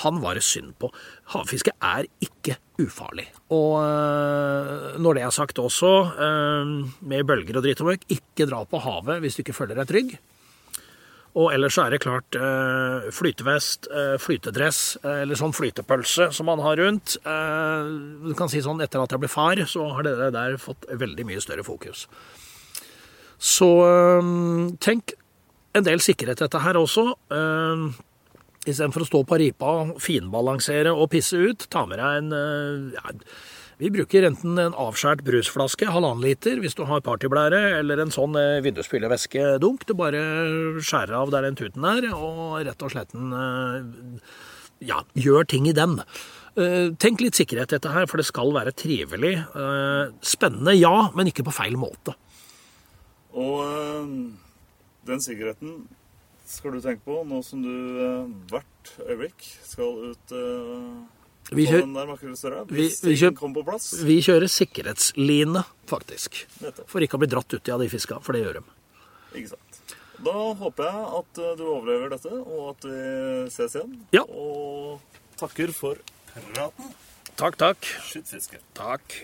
Han var det synd på. Havfiske er ikke ufarlig. Og øh, når det er sagt også, med bølger og dritt og møkk, ikke dra på havet hvis du ikke føler deg trygg. Og ellers er det klart eh, flytevest, eh, flytedress eh, eller sånn flytepølse som man har rundt. Du kan si sånn etter at jeg ble far, så har det der fått veldig mye større fokus. Så tenk en del sikkerhet dette her også. Istedenfor å stå på ripa, finbalansere og pisse ut, ta med deg en ja, vi bruker enten en avskjært brusflaske, halvannen liter, hvis du har partyblære, eller en sånn eh, vindusspylevæskedunk. Du bare skjærer av der den tuten er, og rett og slett en, ja, gjør ting i den. Eh, tenk litt sikkerhet dette her, for det skal være trivelig. Spennende, ja, men ikke på feil måte. Og den sikkerheten skal du tenke på nå som du hvert øyeblikk skal ut vi kjører, vi, vi, kjører, vi kjører sikkerhetsline, faktisk. Nettopp. For ikke å bli dratt uti av de fiska, for det gjør de. Ikke sant. Da håper jeg at eh, du overlever dette, og at vi ses igjen. Ja. Og takker for praten. Takk, takk. Skytfiske. Takk.